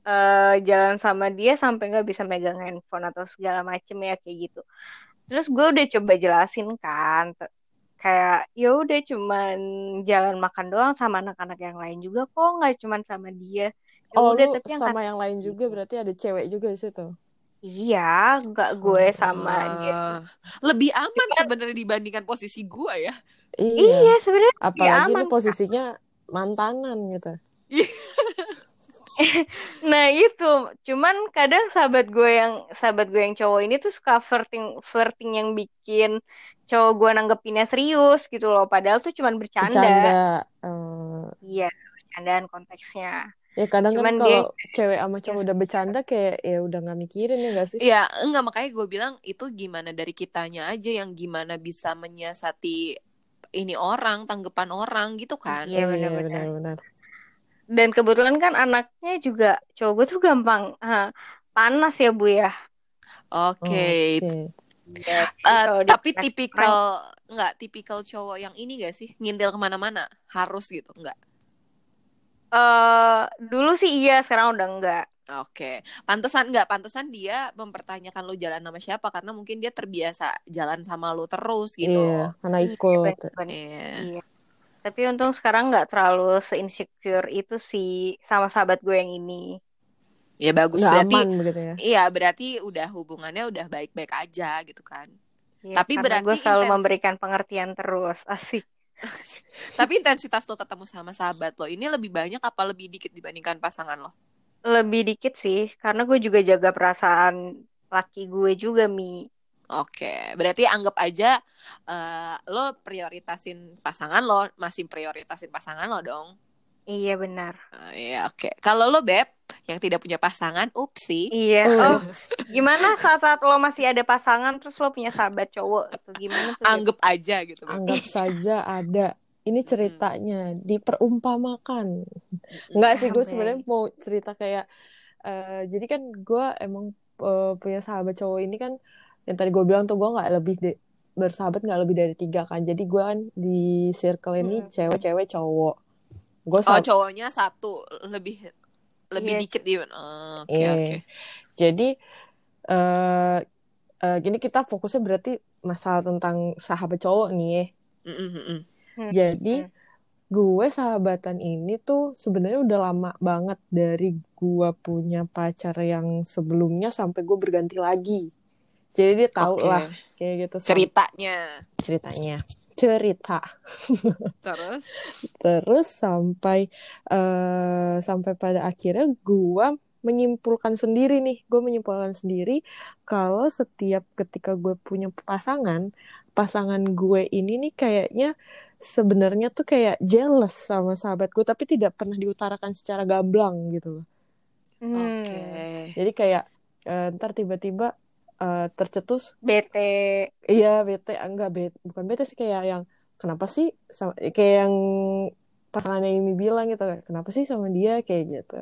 eh jalan sama dia sampai nggak bisa megang handphone atau segala macem ya kayak gitu. Terus gue udah coba jelasin kan, kayak ya udah cuman jalan makan doang sama anak-anak yang lain juga kok nggak cuman sama dia. Ya Oh, udah lu tapi yang sama yang lain juga gitu. berarti ada cewek juga di situ. iya nggak gue sama dia. Ah, lebih aman sebenarnya dibandingkan posisi gua ya Iya. Iya sebenarnya Apalagi aman, posisinya mantanan gitu. [LAUGHS] [LAUGHS] Nah itu, cuman kadang sahabat gue yang sahabat gue yang cowok ini tuh suka flirting flirting yang bikin cowok gue nanggepinnya serius gitu loh. Padahal tuh cuman bercanda. Bercanda. Eh, Iya, bercandaan konteksnya. ya kadang Cuman kan dia- kalau cewek sama cowok udah bercanda kayak ya udah nggak mikirin ya gak sih? Iya, enggak makanya gue bilang itu gimana dari kitanya aja yang gimana bisa menyiasati ini orang, tanggapan orang gitu kan. Iya, benar-benar. Dan kebetulan kan anaknya juga cowok gue tuh gampang ah, panas ya bu ya. Oke. Eh, kalau dia tapi tipikal enggak tipikal cowok yang ini gak sih? Ngintil ke mana-mana harus gitu, enggak? Eh, dulu sih iya, sekarang udah enggak. Oke, pantesan nggak pantesan dia mempertanyakan lu jalan sama siapa karena mungkin dia terbiasa jalan sama lu terus gitu. Iya, karena Iya, ikut. bener-bener. Iya. Tapi untung sekarang nggak terlalu se-insecure itu sih sama sahabat gue yang ini. Ya bagus Nggak berarti. aman begitu ya. Iya, berarti udah hubungannya udah baik-baik aja gitu kan. Iya, Tapi berarti gue selalu intens- memberikan pengertian terus. Asik. [LAUGHS] Tapi intensitas lo ketemu sama sahabat lo ini lebih banyak apa lebih dikit dibandingkan pasangan lo? Lebih dikit sih, karena gue juga jaga perasaan laki gue juga, Mi. Oke, berarti anggap aja eh, lo prioritasin pasangan lo, masih prioritasin pasangan lo dong. Iya benar. Eh, Iya, oke. Kalau lo beb yang tidak punya pasangan, upsi. Iya. Oh. Oh, gimana saat-saat lo masih ada pasangan terus lo punya sahabat cowok atau gimana tuh? Beb? Anggap aja gitu. Beb. Anggap saja ada. Ini ceritanya diperumpamakan. Enggak sih gue sebenarnya mau cerita kayak eh, jadi kan gue emang eh, punya sahabat cowok ini kan yang tadi gue bilang tuh gue nggak lebih de- bersahabat nggak lebih dari tiga kan. Jadi gue kan di circle ini Hmm. cewek-cewek cowok. Gue Oh, cowoknya satu lebih lebih Iya. dikit dia. Oh, Oke, Iya. oke. Jadi eh eh, gini kita fokusnya berarti masalah tentang sahabat cowok nih ya. Mm, mm, mm. Hmm. Jadi Hmm. gue sahabatan ini tuh sebenarnya udah lama banget dari gue punya pacar yang sebelumnya sampai gue berganti lagi. Jadi dia tahu Oke. lah kayak gitu Ceritanya. ceritanya. Cerita. [LAUGHS] Terus Terus sampai eh sampai pada akhirnya gue menyimpulkan sendiri nih, gue menyimpulkan sendiri kalau setiap ketika gue punya pasangan, pasangan gue ini nih kayaknya sebenarnya tuh kayak jealous sama sahabat gue, tapi tidak pernah diutarakan secara gamblang gitu loh. Hmm. oke. Jadi kayak eh, ntar tiba-tiba eh, tercetus, Bete. iya bete, enggak bete, bukan bete sih kayak yang kenapa sih sama, kayak yang pasangannya Imi bilang gitu, kenapa sih sama dia kayak gitu.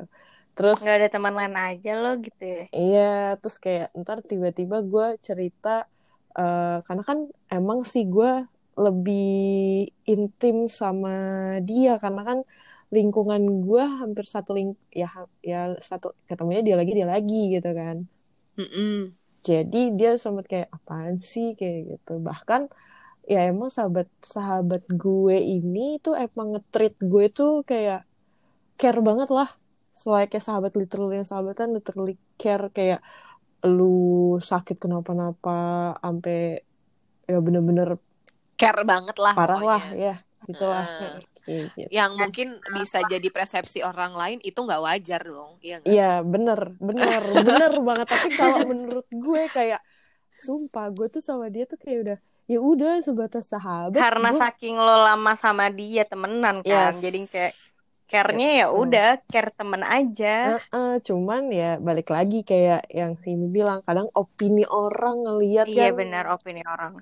Terus Nggak ada teman lain aja lo gitu ya. Iya, terus kayak ntar tiba-tiba gue cerita, eh, karena kan emang sih gue lebih intim sama dia, karena kan lingkungan gue hampir satu ling ya ya satu ketemunya dia lagi dia lagi gitu kan. Mm-mm. Jadi dia sempat kayak apaan sih kayak gitu. Bahkan ya emang sahabat sahabat gue ini tuh emang nge-treat gue tuh kayak care banget lah. Selain kayak sahabat literally yang sahabatan literally care kayak lu sakit kenapa-napa sampai ya bener-bener Care banget lah parah lah pokoknya. ya gitulah Heeh. Kayak gitu. Yang mungkin bisa jadi persepsi orang lain itu nggak wajar dong. Iya nggak? Iya bener bener [LAUGHS] bener banget tapi kalau menurut gue kayak sumpah gue tuh sama dia tuh kayak udah ya udah sebatas sahabat Karena gue saking lo lama sama dia temenan kan. Yes. Jadi kayak care-nya ya Gitu. udah care temen aja. Heeh, cuman ya balik lagi kayak yang Simi bilang kadang opini orang ngelihat Iya kan benar opini orang.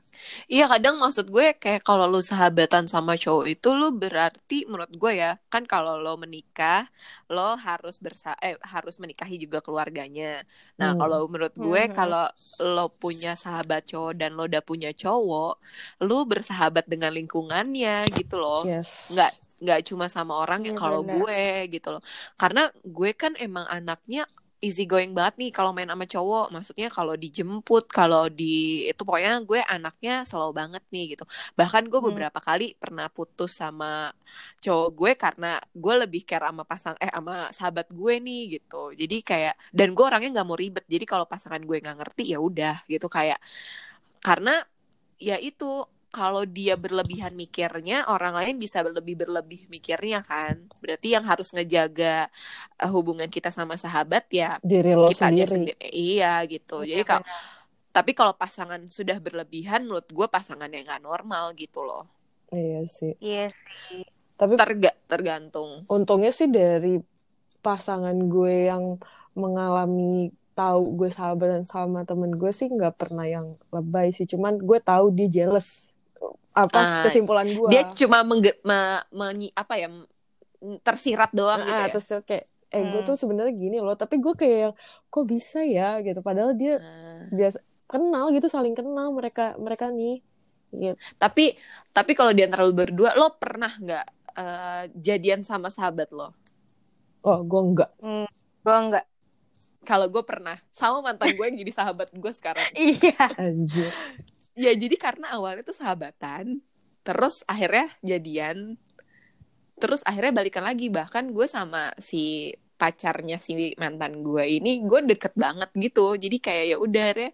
Iya kadang maksud gue kayak kalau lu sahabatan sama cowok itu lu berarti menurut gue ya kan kalau lo menikah lo harus bersa eh harus menikahi juga keluarganya. Nah Hmm. kalau menurut gue Mhm. kalau lo punya sahabat cowok dan lo udah punya cowok, lu bersahabat dengan lingkungannya gitu loh. yes Nggak nggak cuma sama orang yang Iya, kalau gue gitu loh. Karena gue kan emang anaknya easy going banget nih kalau main sama cowok. Maksudnya kalau dijemput, kalau di itu pokoknya gue anaknya slow banget nih gitu. Bahkan gue Hmm. beberapa kali pernah putus sama cowok gue karena gue lebih care sama pasang eh sama sahabat gue nih gitu. Jadi kayak dan gue orangnya nggak mau ribet. Jadi kalau pasangan gue nggak ngerti ya udah gitu kayak karena ya itu kalau dia berlebihan mikirnya orang lain bisa lebih berlebih mikirnya kan. Berarti yang harus ngejaga eh, hubungan kita sama sahabat ya diri lo kita aja sendiri. sendiri. Iya gitu. Jadi Iya, kalau benar. tapi kalau pasangan sudah berlebihan menurut gue pasangan yang nggak normal gitu loh. Iya sih. Iya sih. tapi Terga tergantung. untungnya sih dari pasangan gue yang mengalami tahu gue sahabatan sama temen gue sih nggak pernah yang lebay sih. Cuman gue tahu dia jealous apa Ah, kesimpulan gue dia cuma mengge- me- menyi- apa ya tersirat doang gitu Ah, ya? terus dia kayak eh gue Hmm. tuh sebenarnya gini loh tapi gue kayak yang, kok bisa ya? gitu. Padahal dia Nah, biasa kenal gitu saling kenal mereka mereka nih gitu. Tapi tapi kalau di antara lu berdua lo pernah nggak eh, jadian sama sahabat lo? Oh gue enggak Hmm, gua enggak. kalau gue pernah. Sama mantan gue yang jadi sahabat gue sekarang. [LAUGHS] Iya. anjir ya jadi karena awalnya tuh sahabatan terus akhirnya jadian terus akhirnya balikan lagi. Bahkan gue sama si pacarnya si mantan gue ini gue deket banget gitu. Jadi kayak ya udah akhirnya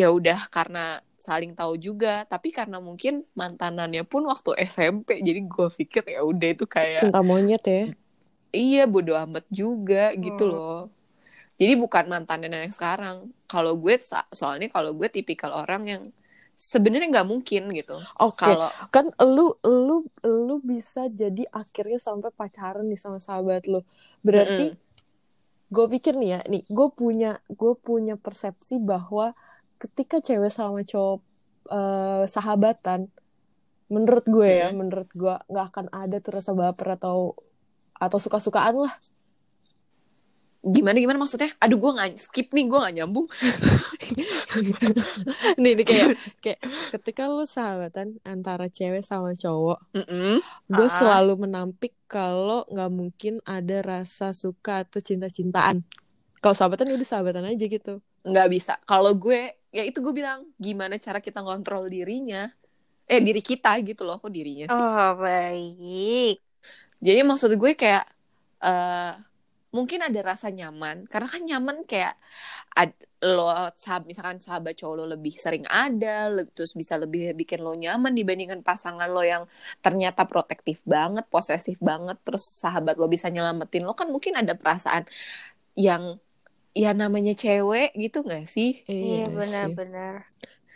ya udah karena saling tahu juga. Tapi karena mungkin mantanannya pun waktu SMP jadi gue pikir ya udah itu kayak cinta monyet ya. Iya bodo amat juga gitu Hmm. loh. Jadi bukan mantan yang sekarang. Kalau gue soalnya kalau gue tipikal orang yang sebenarnya nggak mungkin gitu. Oke kalau kan lu lu lu bisa jadi akhirnya sampai pacaran nih sama sahabat lu. Berarti gue pikir nih ya nih gue punya gue punya persepsi bahwa ketika cewek sama cowok eh, sahabatan menurut gue ya Mm-mm. menurut gue nggak akan ada tuh rasa baper atau atau suka-sukaan lah gimana gimana maksudnya? Aduh gue nggak skip nih gue nggak nyambung. [LAUGHS] Nih, nih kayak kayak ketika lu sahabatan antara cewek sama cowok Mm-mm. gue Ah. selalu menampik kalau nggak mungkin ada rasa suka atau cinta-cintaan. Kalau sahabatan udah sahabatan aja gitu. Nggak bisa. Kalau gue ya itu gue bilang gimana cara kita ngontrol dirinya? Eh diri kita gitu loh kok dirinya sih? Oh, baik. jadi maksud gue kayak eh mungkin ada rasa nyaman karena kan nyaman kayak ad- lo sahab, misalkan sahabat cowok lo lebih sering ada le- terus bisa lebih bikin lo nyaman dibandingkan pasangan lo yang ternyata protektif banget posesif banget terus sahabat lo bisa nyelamatin lo kan mungkin ada perasaan yang ya namanya cewek gitu gak sih Iya, sih. benar-benar.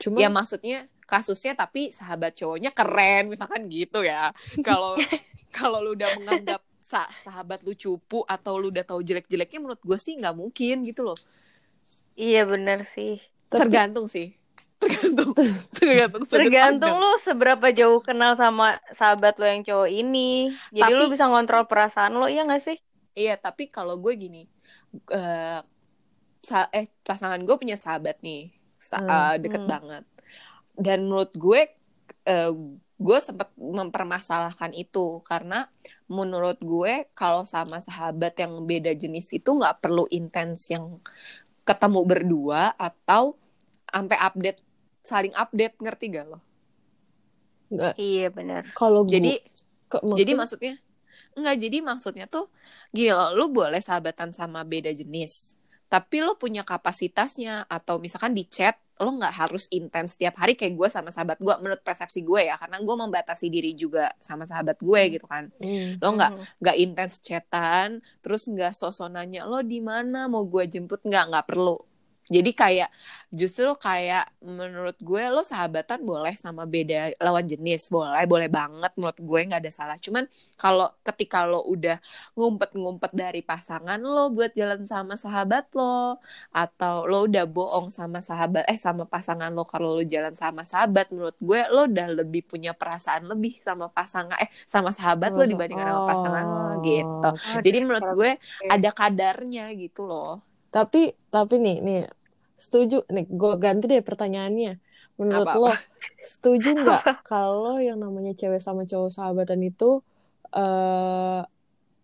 Cuma ya maksudnya kasusnya tapi sahabat cowoknya keren misalkan gitu ya kalau [LAUGHS] kalau lu udah menganggap sa- sahabat lu cupu atau lu udah tahu jelek-jeleknya menurut gue sih nggak mungkin gitu loh Iya, benar sih. Tergantung sih tergantung tergantung Tergantung lu seberapa jauh kenal sama sahabat lo yang cowok ini. Jadi lu Tapi- bisa ngontrol perasaan lo, iya gak sih? iya tapi kalau gue gini eh sa- eh pasangan gue punya sahabat nih sa- Hmm. eh, deket Hmm. banget dan menurut gue eh, gue sempat mempermasalahkan itu karena menurut gue kalau sama sahabat yang beda jenis itu nggak perlu intens yang ketemu berdua atau sampai update saling update ngerti gak lo? nggak Iya, benar. kalau Jadi ke- jadi maksud- maksudnya enggak jadi maksudnya tuh gini loh, lu boleh sahabatan sama beda jenis. Tapi lo punya kapasitasnya atau misalkan di chat lo nggak harus intens tiap hari kayak gue sama sahabat gue menurut persepsi gue ya karena gue membatasi diri juga sama sahabat gue gitu kan. Hmm. lo nggak Mhm. nggak intens chatan terus nggak sosok nanya lo di mana? Mau gue jemput? Nggak nggak perlu jadi kayak justru kayak menurut gue lo sahabatan boleh sama beda lawan jenis. Boleh boleh banget menurut gue nggak ada salah. Cuman kalau ketika lo udah ngumpet-ngumpet dari pasangan lo buat jalan sama sahabat lo atau lo udah bohong sama sahabat eh sama pasangan lo kalau lo jalan sama sahabat menurut gue lo udah lebih punya perasaan lebih sama pasangan eh sama sahabat lo dibandingkan sama pasangan lo Oh, gitu. jadi menurut gue ada kadarnya gitu loh. Tapi tapi nih nih setuju nih gue ganti deh pertanyaannya. Menurut Apa-apa? lo setuju nggak [LAUGHS] kalau yang namanya cewek sama cowok sahabatan itu eh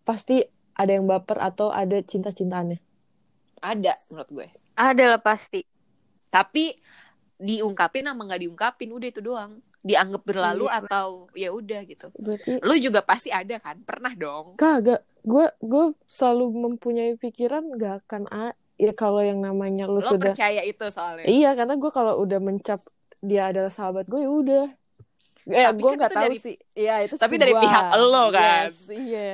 pasti ada yang baper atau ada cinta-cintaannya? ada menurut gue Ada lah pasti. tapi diungkapin sama nggak diungkapin udah itu doang dianggap berlalu Iya, atau ya udah gitu Berarti lu juga pasti ada kan pernah dong kagak. Gue gue selalu mempunyai pikiran nggak akan a ya kalau yang namanya lu lo sudah percaya itu soalnya Iya, karena gue kalau udah mencap dia adalah sahabat gue ya udah. Ya, Tapi gue kan nggak tahu dari- sih. Iya, itu tapi dari gua. pihak lo kan. Yes, iya.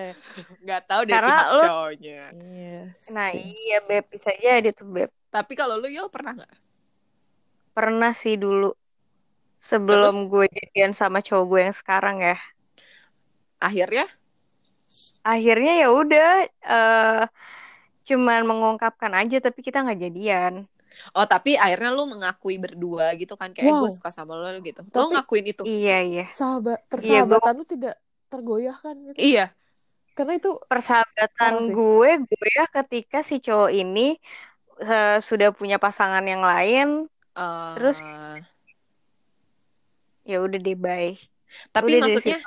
nggak tahu dari Karena pihak lo- cowoknya Yes. Nah, iya Beb, bisa jadi tuh Beb. tapi kalau lu Yul pernah nggak Pernah sih dulu. Sebelum gue jadian sama cowok gue yang sekarang ya. akhirnya Akhirnya ya udah eh cuman mengungkapkan aja tapi kita nggak jadian. oh tapi akhirnya lu mengakui berdua gitu kan kayak Wow. gue suka sama lo gitu lo Tapi- ngakuin itu Iya, iya. Sahabat Iya, gua- persahabatan lu tidak tergoyahkan gitu. iya Karena itu Persahabatan gue gue ya ketika si cowok ini eh, sudah punya pasangan yang lain, eh, Terus ya udah deh bye. tapi udah maksudnya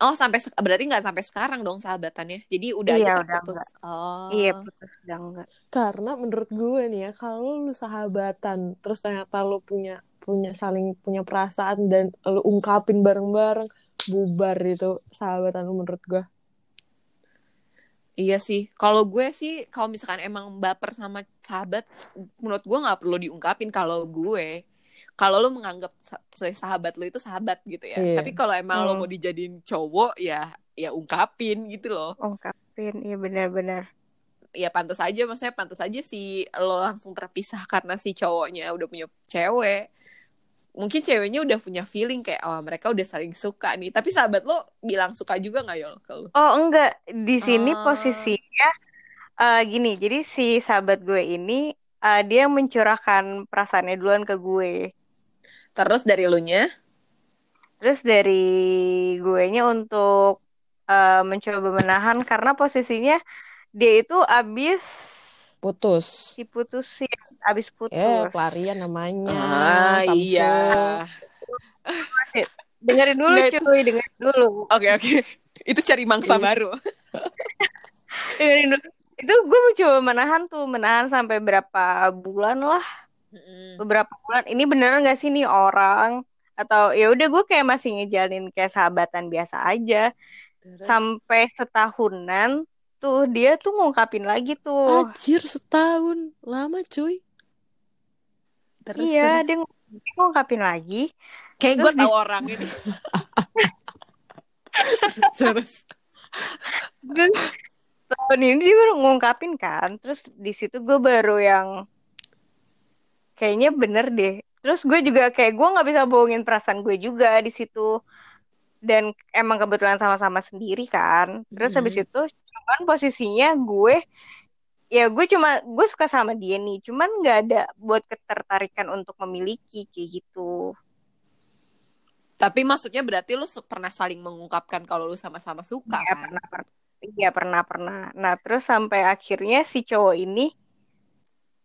oh sampai berarti nggak sampai sekarang dong sahabatannya jadi udah Iya, aja udah terputus oh Iya, putus udah enggak. karena menurut gue nih ya, kalau lu sahabatan terus ternyata lu punya punya saling punya perasaan dan lu ungkapin bareng-bareng bubar itu sahabatan lu menurut gue. Iya sih, kalau gue sih kalau misalkan emang baper sama sahabat, menurut gue nggak perlu diungkapin kalau gue. Kalau lo menganggap sahabat lo itu sahabat gitu ya. Iya. Tapi kalau emang lo Hmm. mau dijadiin cowok ya ya ungkapin gitu loh. Ungkapin, iya benar-benar. Ya pantas aja maksudnya pantas aja si lo langsung terpisah karena si cowoknya udah punya cewek. Mungkin ceweknya udah punya feeling kayak oh mereka udah saling suka nih. Tapi sahabat lo bilang suka juga nggak Yol ke lo? Oh enggak, di sini Ah. posisinya eh, gini. Jadi si sahabat gue ini eh, dia mencurahkan perasaannya duluan ke gue. Terus dari lo nya? Terus dari gue nya untuk eh, mencoba menahan karena posisinya dia itu abis Putus. diputusin, abis putus. Ya, pelarian namanya. Ah Samsung. iya. [LAUGHS] Dengerin dulu Enggak, itu- cuy, dengerin dulu. Oke oke. Itu cari mangsa Iya. baru. [LAUGHS] Dengerin dulu. itu gue coba menahan tuh menahan sampai berapa bulan lah Mm-mm. beberapa bulan ini beneran gak sih nih orang atau ya udah gue kayak masih ngejalin kayak sahabatan biasa aja Terus, sampai setahunan tuh dia tuh ngungkapin lagi tuh Anjir setahun lama cuy. terus, iya terus. dia ng- dia ngungkapin lagi Kayak gue di- tahu orang ini. terus, [LAUGHS] terus. Terus tahun ini dia baru ngungkapin kan terus di situ gue baru yang kayaknya bener deh. Terus gue juga kayak gue nggak bisa bohongin perasaan gue juga di situ. Dan emang kebetulan sama-sama sendiri kan. Terus habis Mm. itu cuman posisinya gue ya gue cuma gue suka sama dia nih. Cuman nggak ada buat ketertarikan untuk memiliki kayak gitu. Tapi maksudnya berarti lu pernah saling mengungkapkan kalau lu sama-sama suka Iya kan? pernah pernah. Iya pernah pernah. Nah terus sampai akhirnya si cowok ini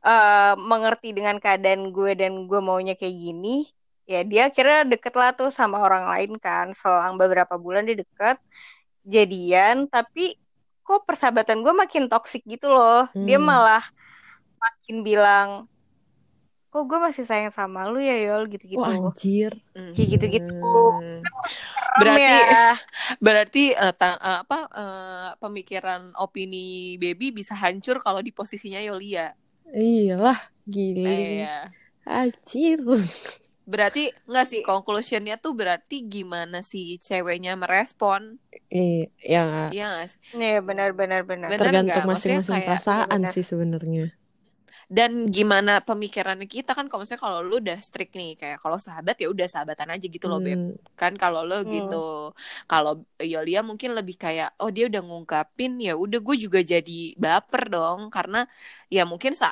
eh mengerti dengan keadaan gue dan gue maunya kayak gini ya dia akhirnya deket lah tuh sama orang lain kan selang beberapa bulan dia deket jadian tapi kok persahabatan gue makin toksik gitu loh dia Hmm. malah makin bilang kok gue masih sayang sama lu ya Yol gitu-gitu Wah anjir. Hmm. kayak gitu-gitu Hmm. Serem Berarti ya. [LAUGHS] berarti eh, ta- eh, apa eh, pemikiran opini baby bisa hancur kalau di posisinya Yolia. Iyalah giling. Iya. Anjir. [LAUGHS] Berarti nggak sih conclusionnya tuh berarti gimana si ceweknya merespon? Iya, ya Iya? Iya benar-benar benar. Bener tergantung masing-masing perasaan Iya, benar. sih sebenarnya. Dan gimana pemikirannya kita kan kalau misalnya kalau lu udah strict nih kayak kalau sahabat ya udah sahabatan aja gitu loh beb. Hmm, kan kalau lo Hmm. gitu kalau Yolia mungkin lebih kayak oh dia udah ngungkapin ya udah gue juga jadi baper dong karena ya mungkin sa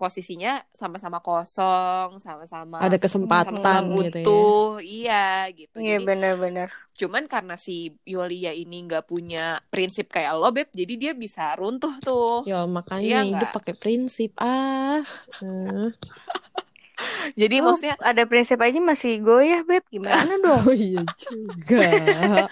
posisinya sama-sama kosong sama-sama ada kesempatan gitu ya. butuh iya gitu Iya benar-benar. Cuman karena si Yolia ini nggak punya prinsip kayak lo beb jadi dia bisa runtuh tuh Ya makanya Iya hidup nggak? pakai prinsip ah. Nah. [LAUGHS] jadi Lu maksudnya ada prinsip aja masih goyah beb gimana dong? [LAUGHS] Oh iya juga. [LAUGHS]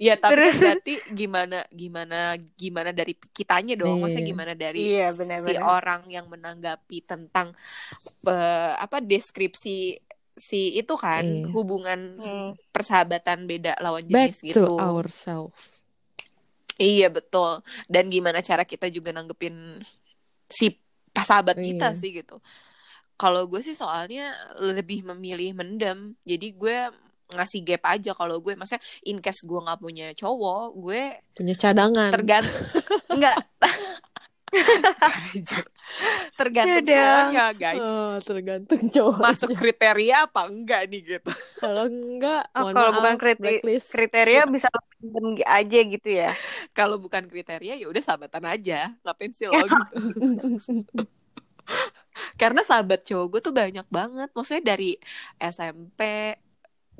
ya tapi kan Terus? berarti gimana gimana gimana dari kitanya dong maksudnya Iya. gimana dari Iya, si benar-benar. orang yang menanggapi tentang eh, apa deskripsi si itu kan Iya. hubungan Hmm. persahabatan beda lawan Back jenis gitu to ourselves. iya betul dan gimana cara kita juga nanggepin si sahabat kita Iya. sih gitu kalau gue sih soalnya lebih memilih mendem jadi gue ngasih gap aja kalau gue maksudnya in case gue nggak punya cowok gue Punya cadangan. tergantung [LAUGHS] enggak tergantung Yaudah. cowoknya guys Oh, tergantung cowok. masuk kriteria apa enggak nih gitu Kalau enggak, Oh, kalau maaf, bukan kriteria, blacklist. kriteria bisa pendem aja gitu ya. kalau bukan kriteria ya udah sahabatan aja ngapain sih lo gitu [LAUGHS] karena sahabat cowok gue tuh banyak banget maksudnya dari SMP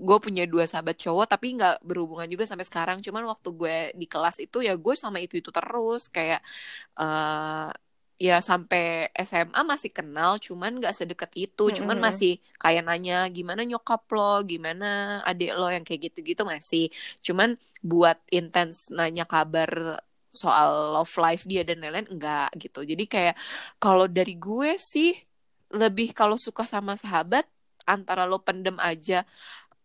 gue punya dua sahabat cowok tapi nggak berhubungan juga sampai sekarang. Cuman waktu gue di kelas itu ya gue sama itu itu terus. Kayak eh ya sampai SMA masih kenal cuman nggak sedekat itu. Cuman Mm-mm. masih kayak nanya gimana nyokap lo? Gimana adik lo? Yang kayak gitu-gitu masih. Cuman buat intens nanya kabar soal love life dia dan lain-lain enggak gitu. Jadi kayak kalau dari gue sih lebih kalau suka sama sahabat antara lo pendem aja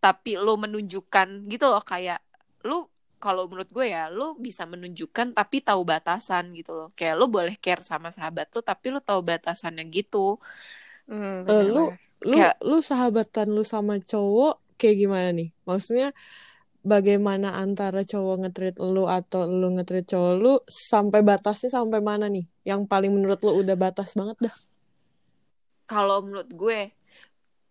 tapi lo menunjukkan gitu loh kayak lu kalau menurut gue ya lu bisa menunjukkan tapi tahu batasan gitu loh kayak lu boleh care sama sahabat tuh tapi lu tahu batasannya gitu Hmm, Eh, lu lu Kayak- lu sahabatan lu sama cowok kayak gimana nih? Maksudnya bagaimana antara cowok ngetreat lu atau lu ngetreat cowok lu sampai batasnya sampai mana nih? Yang paling menurut lu udah batas banget dah. kalau menurut gue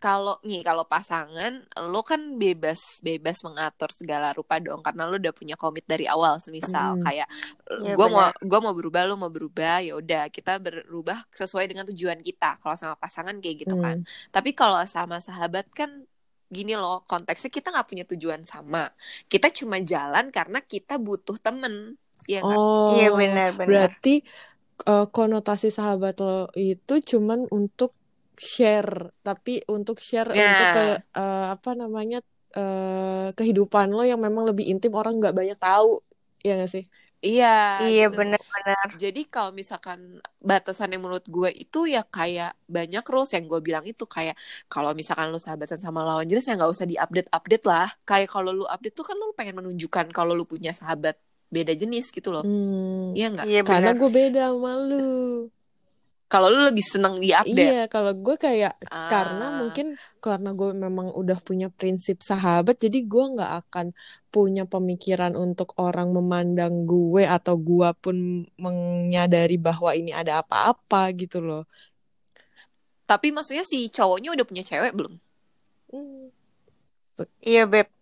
kalau nih kalau pasangan lo kan bebas bebas mengatur segala rupa dong karena lo udah punya komit dari awal semisal Hmm. kayak Iya, gue mau benar. gue mau berubah lo mau berubah ya udah kita berubah sesuai dengan tujuan kita kalau sama pasangan kayak gitu kan Hmm. tapi kalau sama sahabat kan gini loh konteksnya kita nggak punya tujuan sama kita cuma jalan karena kita butuh temen ya? Oh, Iya benar-benar. berarti eh, konotasi sahabat lo itu cuman untuk share, tapi untuk share Ya. untuk ke eh, apa namanya eh, kehidupan lo yang memang lebih intim orang nggak banyak tahu, ya nggak sih? iya Iya gitu. benar-benar. benar. Jadi kalau misalkan batasan yang menurut gue itu ya kayak banyak rules yang gue bilang itu kayak kalau misalkan lu sahabatan sama lawan jenis ya nggak usah diupdate update lah. Kayak kalau lu update tuh kan lu pengen menunjukkan kalau lu punya sahabat beda jenis gitu loh. Hmm, Iya nggak? Iya karena gue beda sama lu. Kalau lu lebih seneng diupdate. Iya, kalau gue kayak karena Ah. mungkin karena gue memang udah punya prinsip sahabat, jadi gue nggak akan punya pemikiran untuk orang memandang gue atau gue pun menyadari bahwa ini ada apa-apa gitu loh. Tapi maksudnya si cowoknya udah punya cewek belum? Hmm, Iya, Beb.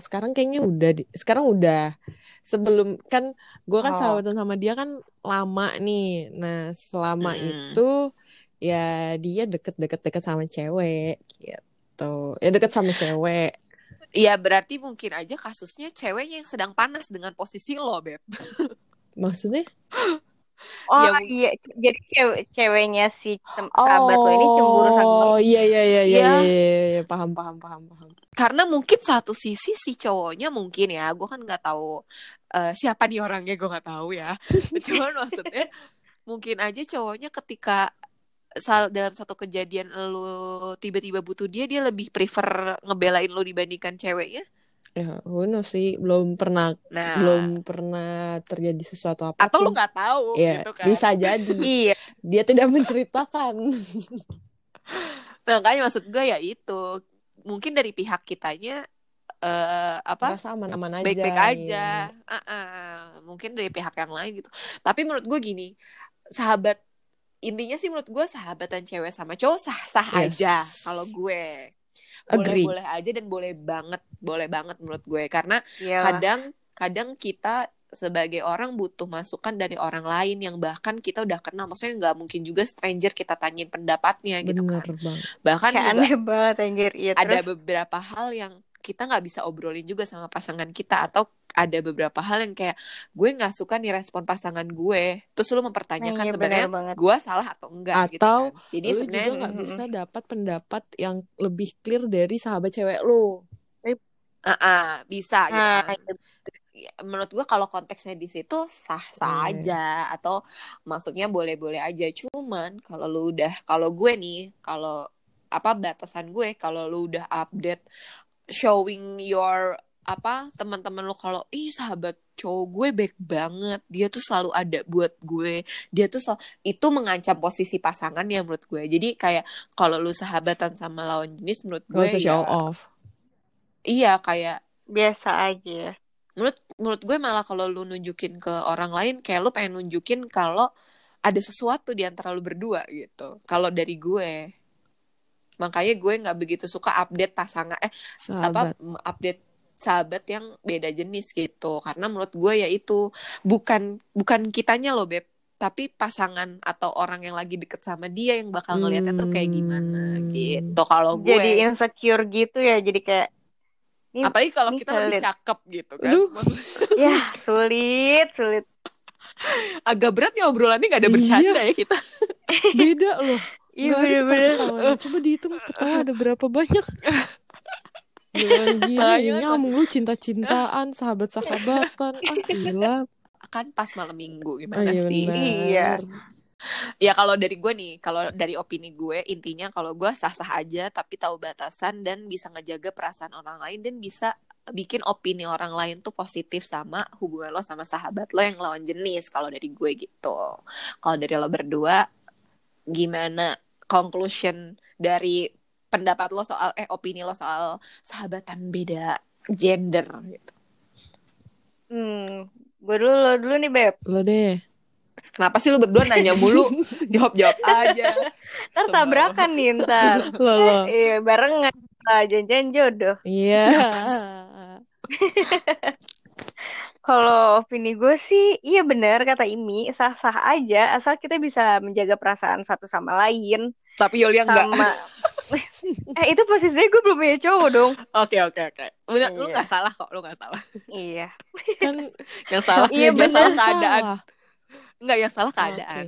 Sekarang kayaknya udah, di- sekarang udah. Sebelum kan gue kan Oh. sahabatan sama dia kan lama nih. Nah selama Mm-mm. itu ya dia deket-deket-deket sama cewek gitu. Ya deket sama cewek. Iya berarti mungkin aja kasusnya ceweknya yang sedang panas dengan posisi lo, Beb. Maksudnya? [LAUGHS] Oh Ya, mung- iya, jadi cewek ceweknya si tem- sahabat lo ini cemburu sama Oh iya iya iya iya Iya. iya, iya, iya. paham paham paham paham. Karena mungkin satu sisi si cowoknya mungkin ya, gue kan nggak tahu eh, siapa nih orangnya, gue nggak tahu ya. [LAUGHS] Cuman maksudnya mungkin aja cowoknya ketika sal dalam satu kejadian lu tiba-tiba butuh dia, dia lebih prefer ngebelain lu dibandingkan ceweknya. Ya, who knows sih belum pernah Nah, belum pernah terjadi sesuatu atau lu nggak tahu Ya, gitu kan. bisa jadi. [LAUGHS] Iya, Dia tidak menceritakan. [LAUGHS] Nah, makanya maksud gue ya itu mungkin dari pihak kitanya eh apa Rasa aman-aman aja. baik-baik iya. aja. Ah-ah. Mungkin dari pihak yang lain gitu. Tapi menurut gue gini, sahabat intinya sih menurut gue sahabatan cewek sama cowok sah-sah Yes. aja kalau gue. Agree. Boleh-boleh aja dan boleh banget, boleh banget menurut gue karena iyalah. kadang kadang kita sebagai orang butuh masukan dari orang lain yang bahkan kita udah kenal maksudnya nggak mungkin juga stranger kita tanyain pendapatnya gitu Bener kan banget. bahkan Kayak juga aneh banget anjir. Iya, ada beberapa hal yang kita nggak bisa obrolin juga sama pasangan kita atau ada beberapa hal yang kayak gue nggak suka nih respon pasangan gue. Terus lu Nah, mempertanyakan iya, sebenarnya gue salah atau enggak gitu Atau kan. jadi lu juga sebenarnya nggak bisa dapat pendapat yang lebih clear dari sahabat cewek lu. ah, ah, bisa gitu Nah, kan. iya. Ya, menurut gue kalau konteksnya di situ sah sah aja atau maksudnya boleh boleh aja. Cuman kalau lu udah kalau gue nih kalau apa batasan gue kalau lu udah update showing your apa teman-teman lu kalau ih sahabat cowok gue baik banget dia tuh selalu ada buat gue dia tuh selalu itu mengancam posisi pasangan ya menurut gue jadi kayak kalau lu sahabatan sama lawan jenis menurut gue ya show off. iya kayak biasa aja. menurut menurut gue malah kalau lu nunjukin ke orang lain kayak lu pengen nunjukin kalau ada sesuatu di antara lu berdua gitu kalau dari gue makanya gue nggak begitu suka update pasangan eh apa Sahabat. m- update sahabat yang beda jenis gitu karena menurut gue ya itu bukan bukan kitanya loh beb tapi pasangan atau orang yang lagi deket sama dia yang bakal ngeliatnya tuh kayak gimana Hmm. gitu kalau gue Jadi insecure gitu ya, jadi kayak ini apalagi kalau ini kita lebih sulit. cakep gitu kan Aduh. Maksudnya [LAUGHS] ya sulit, sulit. agak berat ya obrolannya nggak ada Iya. bercanda ya kita Beda loh. Iya Gak ada bener-bener. Coba dihitung ketawa ada berapa banyak. [LAUGHS] Bilang gini, Makanya ini ngomong lu cinta-cintaan, [LAUGHS] sahabat-sahabatan. Ah, gila. kan pas malam minggu Oh gimana iya sih benar. Iya. ya kalau dari gue nih kalau dari opini gue intinya kalau gue sah-sah aja tapi tahu batasan dan bisa ngejaga perasaan orang lain dan bisa bikin opini orang lain tuh positif sama hubungan lo sama sahabat lo yang lawan jenis kalau dari gue gitu kalau dari lo berdua gimana conclusion dari pendapat lo soal eh opini lo soal sahabatan beda gender gitu Hmm, gue dulu lo dulu nih beb. Lo deh. kenapa sih lo berdua nanya mulu [LAUGHS] jawab jawab aja Ntar tabrakan nih ntar. [LAUGHS] Lo lo. Iya barengan. Janjian jodoh. Iya. [LAUGHS] Kalau opini gue sih, iya bener kata Imi, sah-sah aja asal kita bisa menjaga perasaan satu sama lain. Tapi Yulia enggak Sama, [LAUGHS] eh itu posisinya gue belum punya cowok dong. Oke oke oke. Bener, lu Iya. nggak salah kok, lu nggak salah. Iya. Kan Yang salah, Iya, yang bener. salah keadaan. salah. Enggak, yang salah keadaan.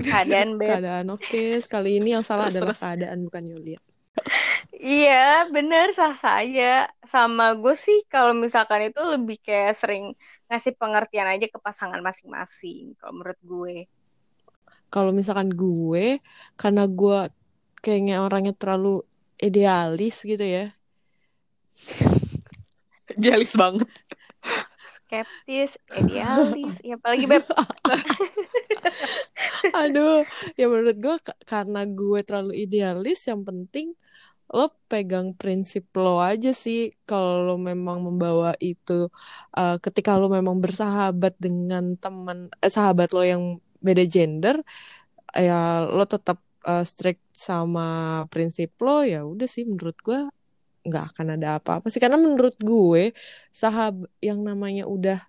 Keadaan beb. Keadaan oke. Sekali ini yang salah Terus, adalah terus. keadaan bukan Yulia. Iya bener sah-sah aja. Sama gue sih kalau misalkan itu lebih kayak sering ngasih pengertian aja ke pasangan masing-masing kalau menurut gue Kalau misalkan gue, karena gue kayaknya orangnya terlalu idealis gitu ya. [LAUGHS] Idealis banget. skeptis idealis ya apalagi beb [LAUGHS] Aduh, ya menurut gue ka- karena gue terlalu idealis, yang penting lo pegang prinsip lo aja sih. Kalau lo memang membawa itu, uh, ketika lo memang bersahabat dengan teman, eh, sahabat lo yang beda gender, ya lo tetap uh, strict sama prinsip lo. Ya udah sih, menurut gue nggak akan ada apa-apa sih. Karena menurut gue sahabat yang namanya udah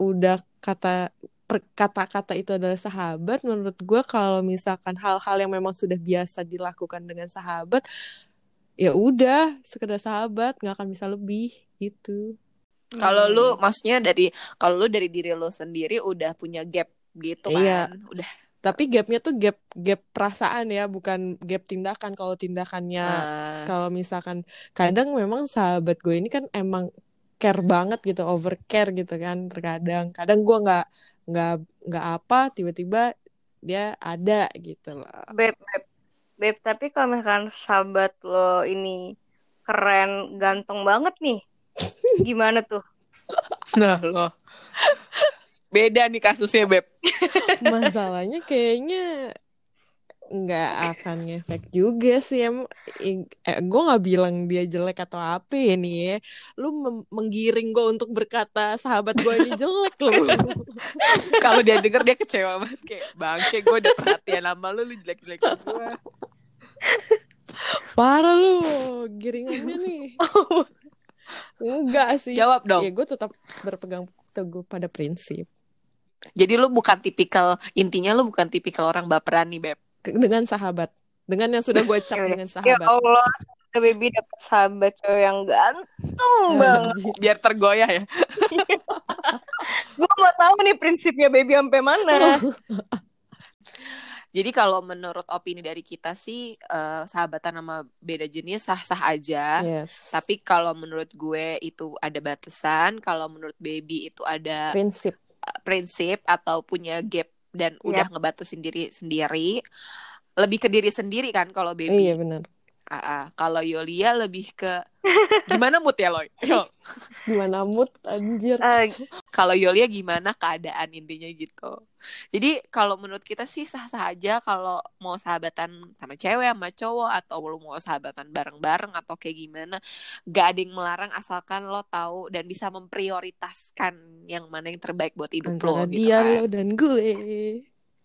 udah kata kata-kata itu adalah sahabat, menurut gue kalau misalkan hal-hal yang memang sudah biasa dilakukan dengan sahabat, ya udah sekedar sahabat, nggak akan bisa lebih gitu. Kalau Hmm. lu maksudnya dari kalau lu dari diri lu sendiri udah punya gap gitu kan. Iya. Udah. Tapi gapnya tuh gap gap perasaan ya, bukan gap tindakan. Kalau tindakannya, Nah, kalau misalkan kadang memang sahabat gue ini kan emang care banget gitu, over care gitu kan. Terkadang, kadang gue nggak nggak nggak apa, tiba-tiba dia ada gitu loh. beb beb beb tapi kalau misalkan sahabat lo ini keren ganteng banget nih [LAUGHS] gimana tuh nah lo. Beda nih kasusnya, Beb. [LAUGHS] Masalahnya kayaknya nggak akan ngefek juga sih em. Eh, gue nggak bilang dia jelek atau apa ya nih ya. Lu menggiring gue untuk berkata sahabat gue ini jelek loh [LAUGHS] Kalau dia denger dia kecewa banget. Kayak bangke gue udah perhatian sama lu lu jelek-jelekin gue. [LAUGHS] parah lu giringannya nih. Enggak sih. Jawab dong. ya gue tetap berpegang teguh pada prinsip Jadi lu bukan tipikal intinya lu bukan tipikal orang baperan nih, Beb. Ke- dengan sahabat dengan yang sudah gue cap [LAUGHS] Ya dengan ya sahabat Allah semoga baby dapet sahabat cowok yang ganteng [LAUGHS] banget. [LAUGHS] Biar tergoyah ya. gue mau tahu nih prinsipnya baby sampai mana Jadi kalau menurut opini dari kita sih eh, sahabatan sama beda jenis sah-sah aja. yes Tapi kalau menurut gue itu ada batasan, kalau menurut baby itu ada prinsip uh, prinsip atau punya gap dan Iya. udah ngebatasin diri sendiri. Lebih ke diri sendiri kan kalau baby. iya benar Ah, ah. Kalau Yolia lebih ke [LAUGHS] gimana mood ya Loy? Yo. gimana mood anjir Eh, Kalau Yolia gimana keadaan intinya gitu. Jadi kalau menurut kita sih sah-sah aja kalau mau sahabatan sama cewek sama cowok atau lu mau sahabatan bareng-bareng atau kayak gimana. Gak ada yang melarang asalkan lo tahu dan bisa memprioritaskan yang mana yang terbaik buat hidup lo antara gitu dia kan. lo dan gue